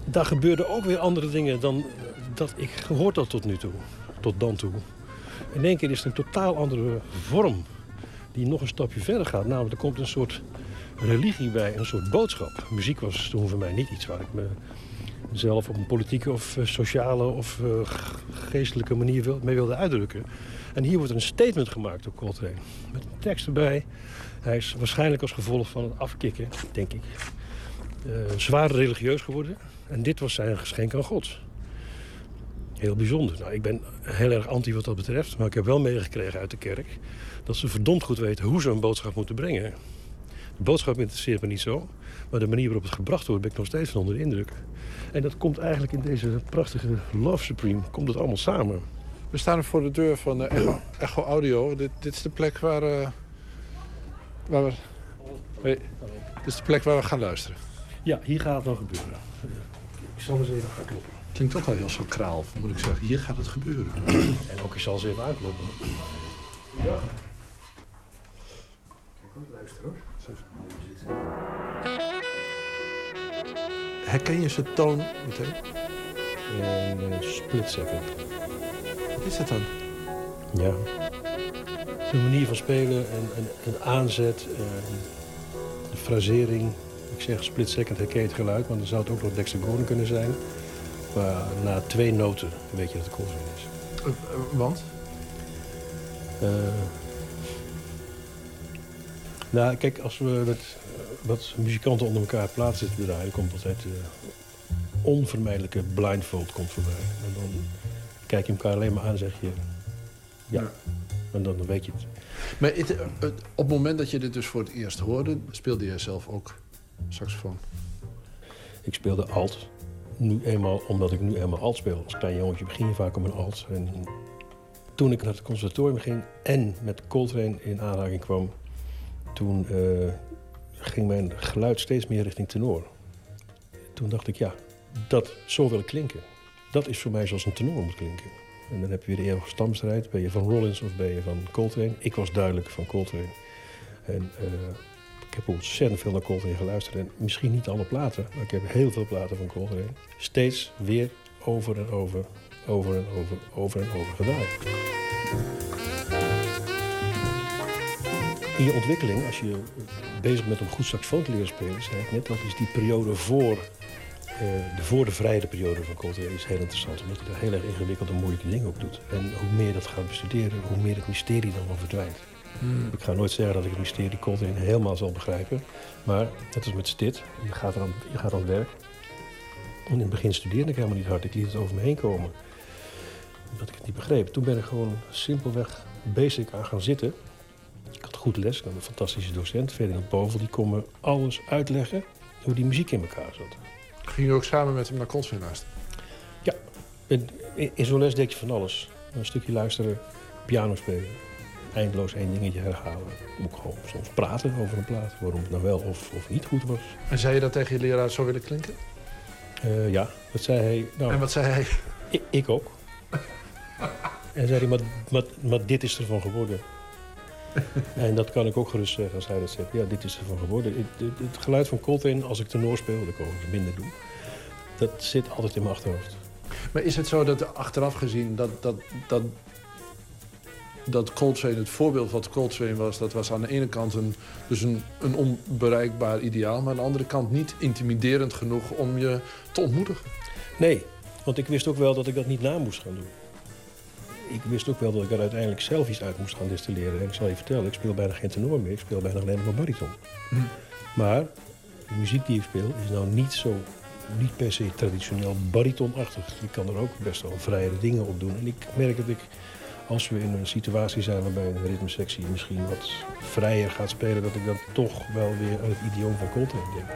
Daar gebeurden ook weer andere dingen dan dat ik gehoord had tot nu toe, tot dan toe. In één keer is het een totaal andere vorm die nog een stapje verder gaat. Namelijk, er komt een soort religie bij, een soort boodschap. Muziek was toen voor mij niet iets waar ik me zelf op een politieke of eh, sociale of eh, geestelijke manier mee wilde uitdrukken. En hier wordt een statement gemaakt door Coltrane. Met een tekst erbij. Hij is waarschijnlijk als gevolg van het afkicken, denk ik, eh, zwaar religieus geworden. En dit was zijn geschenk aan God. Heel bijzonder. Nou, ik ben heel erg anti wat dat betreft. Maar ik heb wel meegekregen uit de kerk... dat ze verdomd goed weten hoe ze een boodschap moeten brengen. De boodschap interesseert me niet zo. Maar de manier waarop het gebracht wordt... ben ik nog steeds van onder de indruk. En dat komt eigenlijk in deze prachtige Love Supreme... komt het allemaal samen. We staan voor de deur van eh, Echo, Echo Audio. Dit, dit is de plek waar, eh, waar we... Hey, dit is de plek waar we gaan luisteren. Ja, hier gaat het nog gebeuren. Ik zal eens even gaan kloppen. Klinkt toch wel heel zo kraal, moet ik zeggen. Hier gaat het gebeuren. En ook ik zal eens even aankloppen. Ja. Luister hoor. Herken je zijn toon meteen? Een split second. Wat is dat dan? Ja. De manier van spelen en, en, en aanzet, eh, de frasering. Ik zeg split second herken je het geluid, maar dan zou het ook nog Dexter Gordon kunnen zijn. Maar na twee noten weet je dat het Coltrane is. Eh, eh, want? Eh, nou, kijk, als we met eh, wat muzikanten onder elkaar plaats zitten te draaien... komt altijd de onvermijdelijke blindfold komt voorbij. En dan kijk je elkaar alleen maar aan en zeg je... Ja, en dan, dan weet je het. Maar het, eh, het- op het moment dat je dit dus voor het eerst hoorde... speelde jij zelf ook saxofoon? Ik speelde alt. Nu eenmaal, omdat ik nu eenmaal alt speel. Als klein jongetje begin je vaak op een alt. En toen ik naar het conservatorium ging en met Coltrane in aanraking kwam... toen eh, ging mijn geluid steeds meer richting tenor. Toen dacht ik, ja, dat, zo wil ik klinken. Dat is voor mij zoals een tenor moet klinken. En dan heb je weer de eeuwige stamstrijd. Ben je van Rollins of ben je van Coltrane? Ik was duidelijk van Coltrane. En eh, ik heb ontzettend veel naar Coltrane geluisterd. En misschien niet alle platen, maar ik heb heel veel platen van Coltrane. Steeds weer over en over, over en over, over en over gedraaid. In je ontwikkeling, als je bezig bent om goed saxofoon te leren spelen, zei ik net, dat is die periode voor, eh, de voor de vrije periode van Coltrane is heel interessant. Omdat hij daar heel erg ingewikkelde en moeilijke dingen op doet. En hoe meer dat gaat bestuderen, hoe meer het mysterie dan wel verdwijnt. Hmm. Ik ga nooit zeggen dat ik het mysterie Coltrane helemaal zal begrijpen. Maar net als met Stit, je gaat, eraan, je gaat aan het werk. En in het begin studeerde ik helemaal niet hard. Ik liet het over me heen komen. Omdat ik het niet begreep. Toen ben ik gewoon simpelweg basic aan gaan zitten. Ik had goed les. Ik had een fantastische docent, Ferdinand Povel. Die kon me alles uitleggen hoe die muziek in elkaar zat. Ging je ook samen met hem naar luisteren? Ja, in, zo'n les deed je van alles. Een stukje luisteren, piano spelen, eindeloos één dingetje herhalen. Ook gewoon soms praten over een plaat, waarom het nou wel of, of niet goed was. En zei je dat tegen je leraar zo willen klinken? Eh, ja, dat zei hij. Nou, En wat zei hij? Ik, ik ook. en zei hij, maar, maar, maar dit is ervan geworden. en dat kan ik ook gerust zeggen als hij dat zegt. Ja, dit is ervan geworden. Het, het- het geluid van Coltrane, als ik tenor speel, dat ik overigens minder doe... dat zit altijd in mijn achterhoofd. Maar is het zo dat achteraf gezien dat, dat, dat, dat Coltrane, het voorbeeld wat Coltrane was... dat was aan de ene kant een, dus een, een onbereikbaar ideaal... maar aan de andere kant niet intimiderend genoeg om je te ontmoedigen? Nee, want ik wist ook wel dat ik dat niet na moest gaan doen. Ik wist ook wel dat ik er uiteindelijk zelf iets uit moest gaan distilleren. En ik zal je vertellen, ik speel bijna geen tenor meer. Ik speel bijna alleen maar bariton. Hm. Maar de muziek die ik speel is nou niet zo, niet per se traditioneel baritonachtig. Ik kan er ook best wel vrijere dingen op doen. En ik merk dat ik, als we in een situatie zijn waarbij een ritmesectie misschien wat vrijer gaat spelen, dat ik dan toch wel weer aan het idioom van Coltrane denk.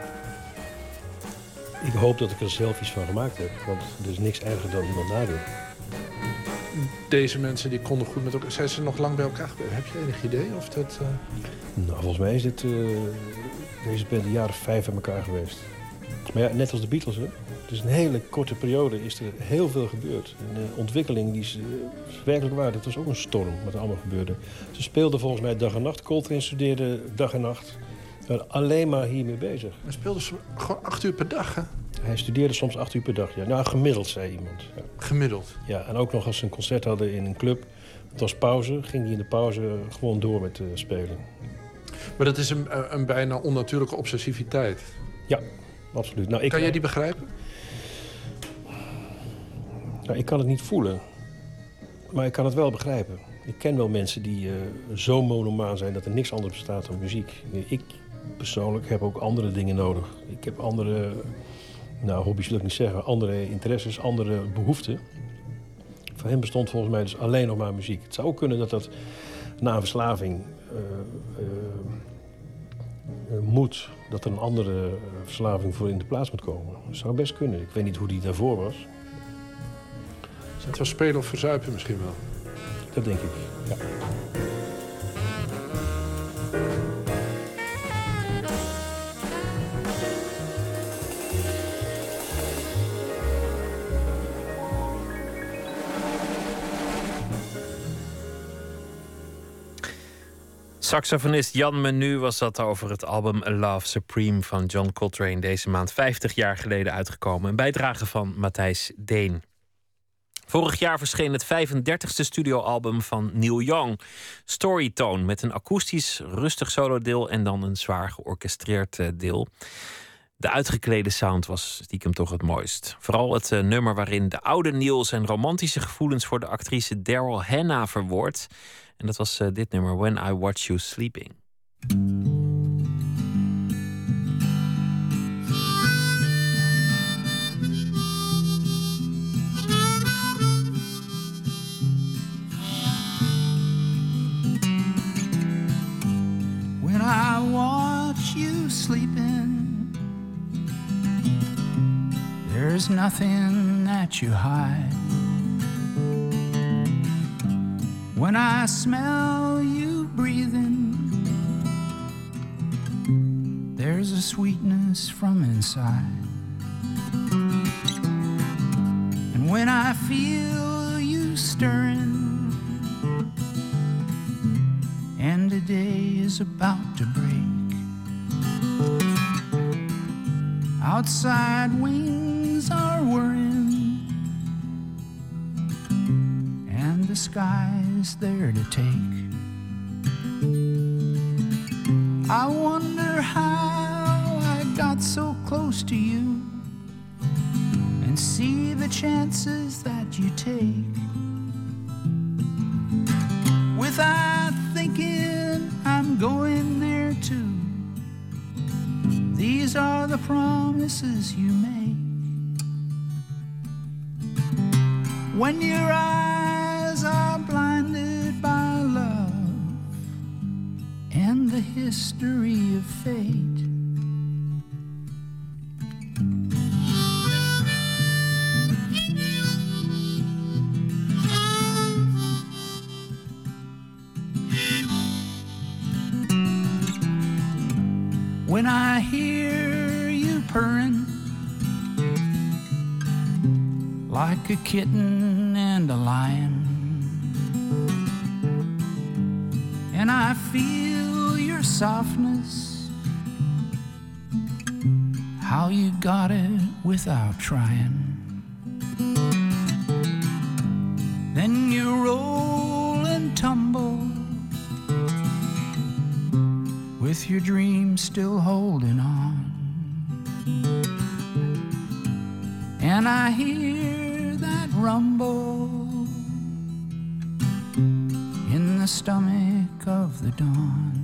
Ik hoop dat ik er zelf iets van gemaakt heb, want er is niks erger dan iemand nadoen. Deze mensen die konden goed met elkaar... Zijn ze nog lang bij elkaar? Heb je enig idee of dat... eh, Nou, volgens mij is dit, eh, deze band een jaar of vijf aan elkaar geweest. Maar ja, net als de Beatles, hè. Het is een hele korte periode, is er heel veel gebeurd. En de ontwikkeling die is eh, werkelijk waar. Dat was ook een storm wat er allemaal gebeurde. Ze speelden volgens mij dag en nacht. Coltrane studeerde dag en nacht. Ze waren alleen maar hiermee bezig. Hij speelde ze gewoon acht uur per dag, hè? Hij studeerde soms acht uur per dag. Ja. Nou, gemiddeld, zei iemand. Ja. Gemiddeld? Ja, en ook nog als ze een concert hadden in een club. Het was pauze, ging hij in de pauze gewoon door met eh, spelen. Maar dat is een, een bijna onnatuurlijke obsessiviteit. Ja, absoluut. Nou, ik, Kan jij die begrijpen? Nou, ik kan het niet voelen, maar ik kan het wel begrijpen. Ik ken wel mensen die eh, zo monomaan zijn dat er niks anders bestaat dan muziek. Ik persoonlijk heb ook andere dingen nodig. Ik heb andere, nou hobby's wil ik niet zeggen, andere interesses, andere behoeften. Voor hem bestond volgens mij dus alleen nog maar muziek. Het zou ook kunnen dat dat na een verslaving eh, eh, eh, moet, dat er een andere verslaving voor in de plaats moet komen. Dat zou best kunnen. Ik weet niet hoe die daarvoor was. Het was spelen of verzuipen misschien wel. Dat denk ik, ja. Saxofonist Jan Menu was dat over het album A Love Supreme van John Coltrane. Deze maand 50 jaar geleden uitgekomen. Een bijdrage van Matthijs Deen. Vorig jaar verscheen het 35ste studioalbum van Neil Young, Storytone, met een akoestisch rustig solodeel en dan een zwaar georchestreerd eh, deel. De uitgeklede sound was stiekem toch het mooist. Vooral het uh, nummer waarin de oude Neil zijn romantische gevoelens voor de actrice Daryl Hannah verwoordt. En dat was uh, dit nummer, When I Watch You Sleeping. When I watch you sleeping, there's nothing that you hide. When I smell you breathing, there's a sweetness from inside. And when I feel you stirring, and the day is about to break, outside wings are whirring, and the sky's there to take. I wonder how I got so close to you and see the chances that you take. Without thinking I'm going there too. These are the promises you make. When your eyes the history of fate. When I hear you purring like a kitten and a lion, and I feel your softness, how you got it without trying. Then you roll and tumble with your dreams still holding on. And I hear that rumble in the stomach of the dawn.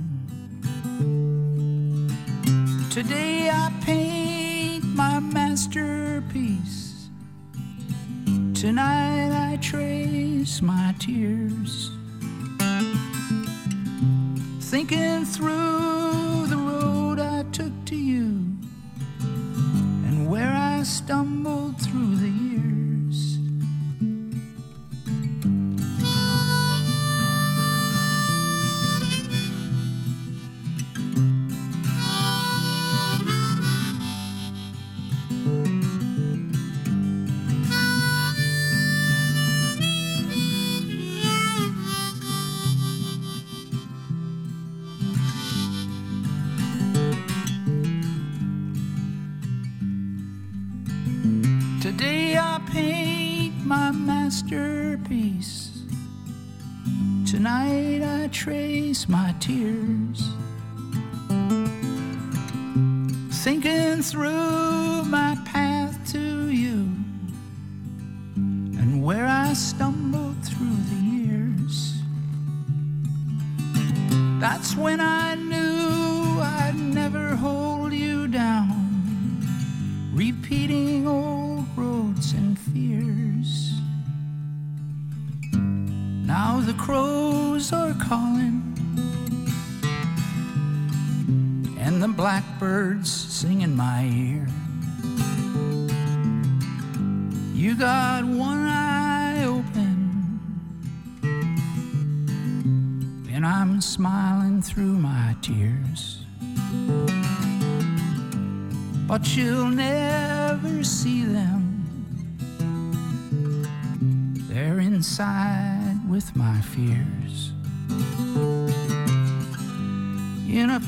Today I paint my masterpiece. Tonight I trace my tears thinking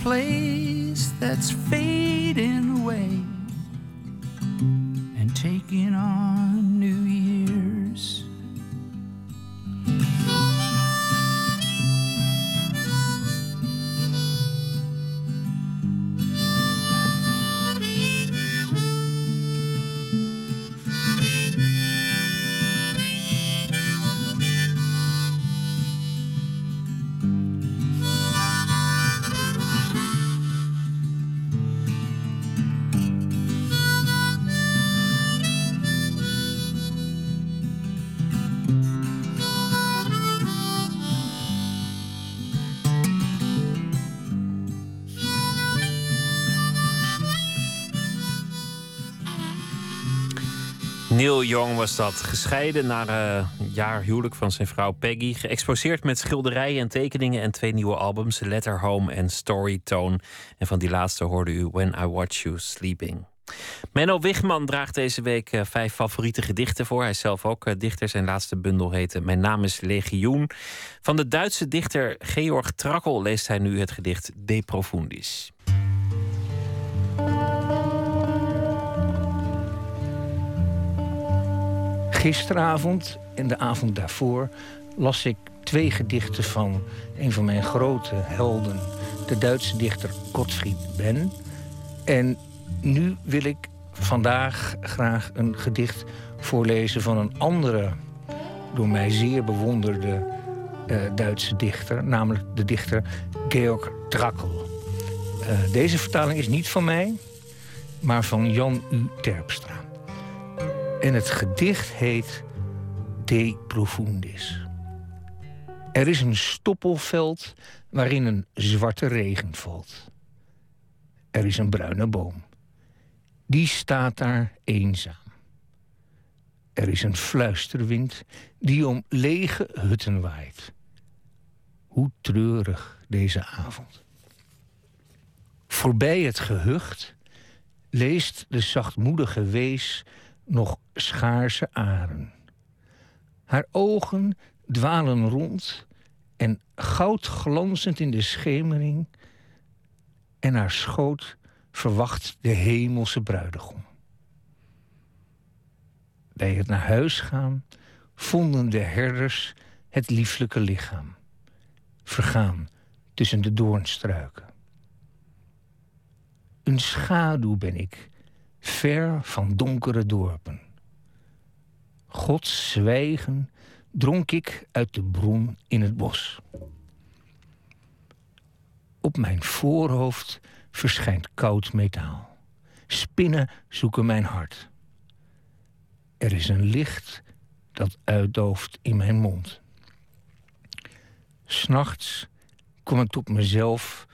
place that's fading Neil Young was dat. Gescheiden na eh, een jaar huwelijk van zijn vrouw Peggy. Geëxposeerd met schilderijen en tekeningen en twee nieuwe albums: Letter Home en Storytone. En van die laatste hoorde u When I Watch You Sleeping. Menno Wigman draagt deze week eh, vijf favoriete gedichten voor. Hij is zelf ook eh, dichter. Zijn laatste bundel heette Mijn naam is Legioen. Van de Duitse dichter Georg Trakkel leest hij nu het gedicht De Profundis. Gisteravond en de avond daarvoor las ik twee gedichten van een van mijn grote helden, de Duitse dichter Gottfried Benn. En nu wil ik vandaag graag een gedicht voorlezen van een andere, door mij zeer bewonderde eh, Duitse dichter, namelijk de dichter Georg Trakl. Eh, deze vertaling is niet van mij, maar van Jan U. Terpstra. En het gedicht heet De Profundis. Er is een stoppelveld waarin een zwarte regen valt. Er is een bruine boom. Die staat daar eenzaam. Er is een fluisterwind die om lege hutten waait. Hoe treurig deze avond. Voorbij het gehucht leest de zachtmoedige wees nog schaarse aren. Haar ogen dwalen rond en goud glanzend in de schemering... en haar schoot verwacht de hemelse bruidegom. Bij het naar huis gaan vonden de herders het lieflijke lichaam... vergaan tussen de doornstruiken. Een schaduw ben ik ver van donkere dorpen. Gods zwijgen dronk ik uit de bron in het bos. Op mijn voorhoofd verschijnt koud metaal. Spinnen zoeken mijn hart. Er is een licht dat uitdooft in mijn mond. S'nachts kom ik tot mezelf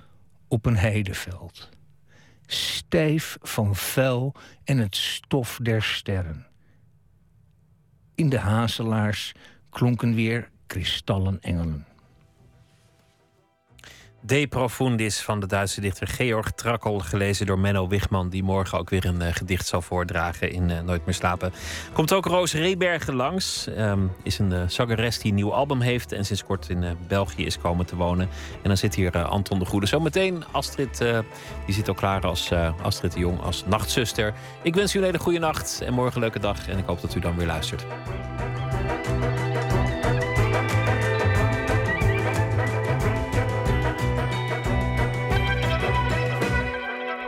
op een heideveld stijf van vuil en het stof der sterren. In de hazelaars klonken weer kristallen engelen. De Profundis van de Duitse dichter Georg Trakkel, gelezen door Menno Wigman, die morgen ook weer een uh, gedicht zal voordragen in uh, Nooit meer slapen. Komt ook Roos Rebergen langs, um, is een uh, zangeres die een nieuw album heeft en sinds kort in België is komen te wonen. En dan zit hier Anton de Goede. Zometeen Astrid, die zit ook klaar als Astrid de Jong als nachtzuster. Ik wens u een hele goede nacht en morgen een leuke dag en ik hoop dat u dan weer luistert.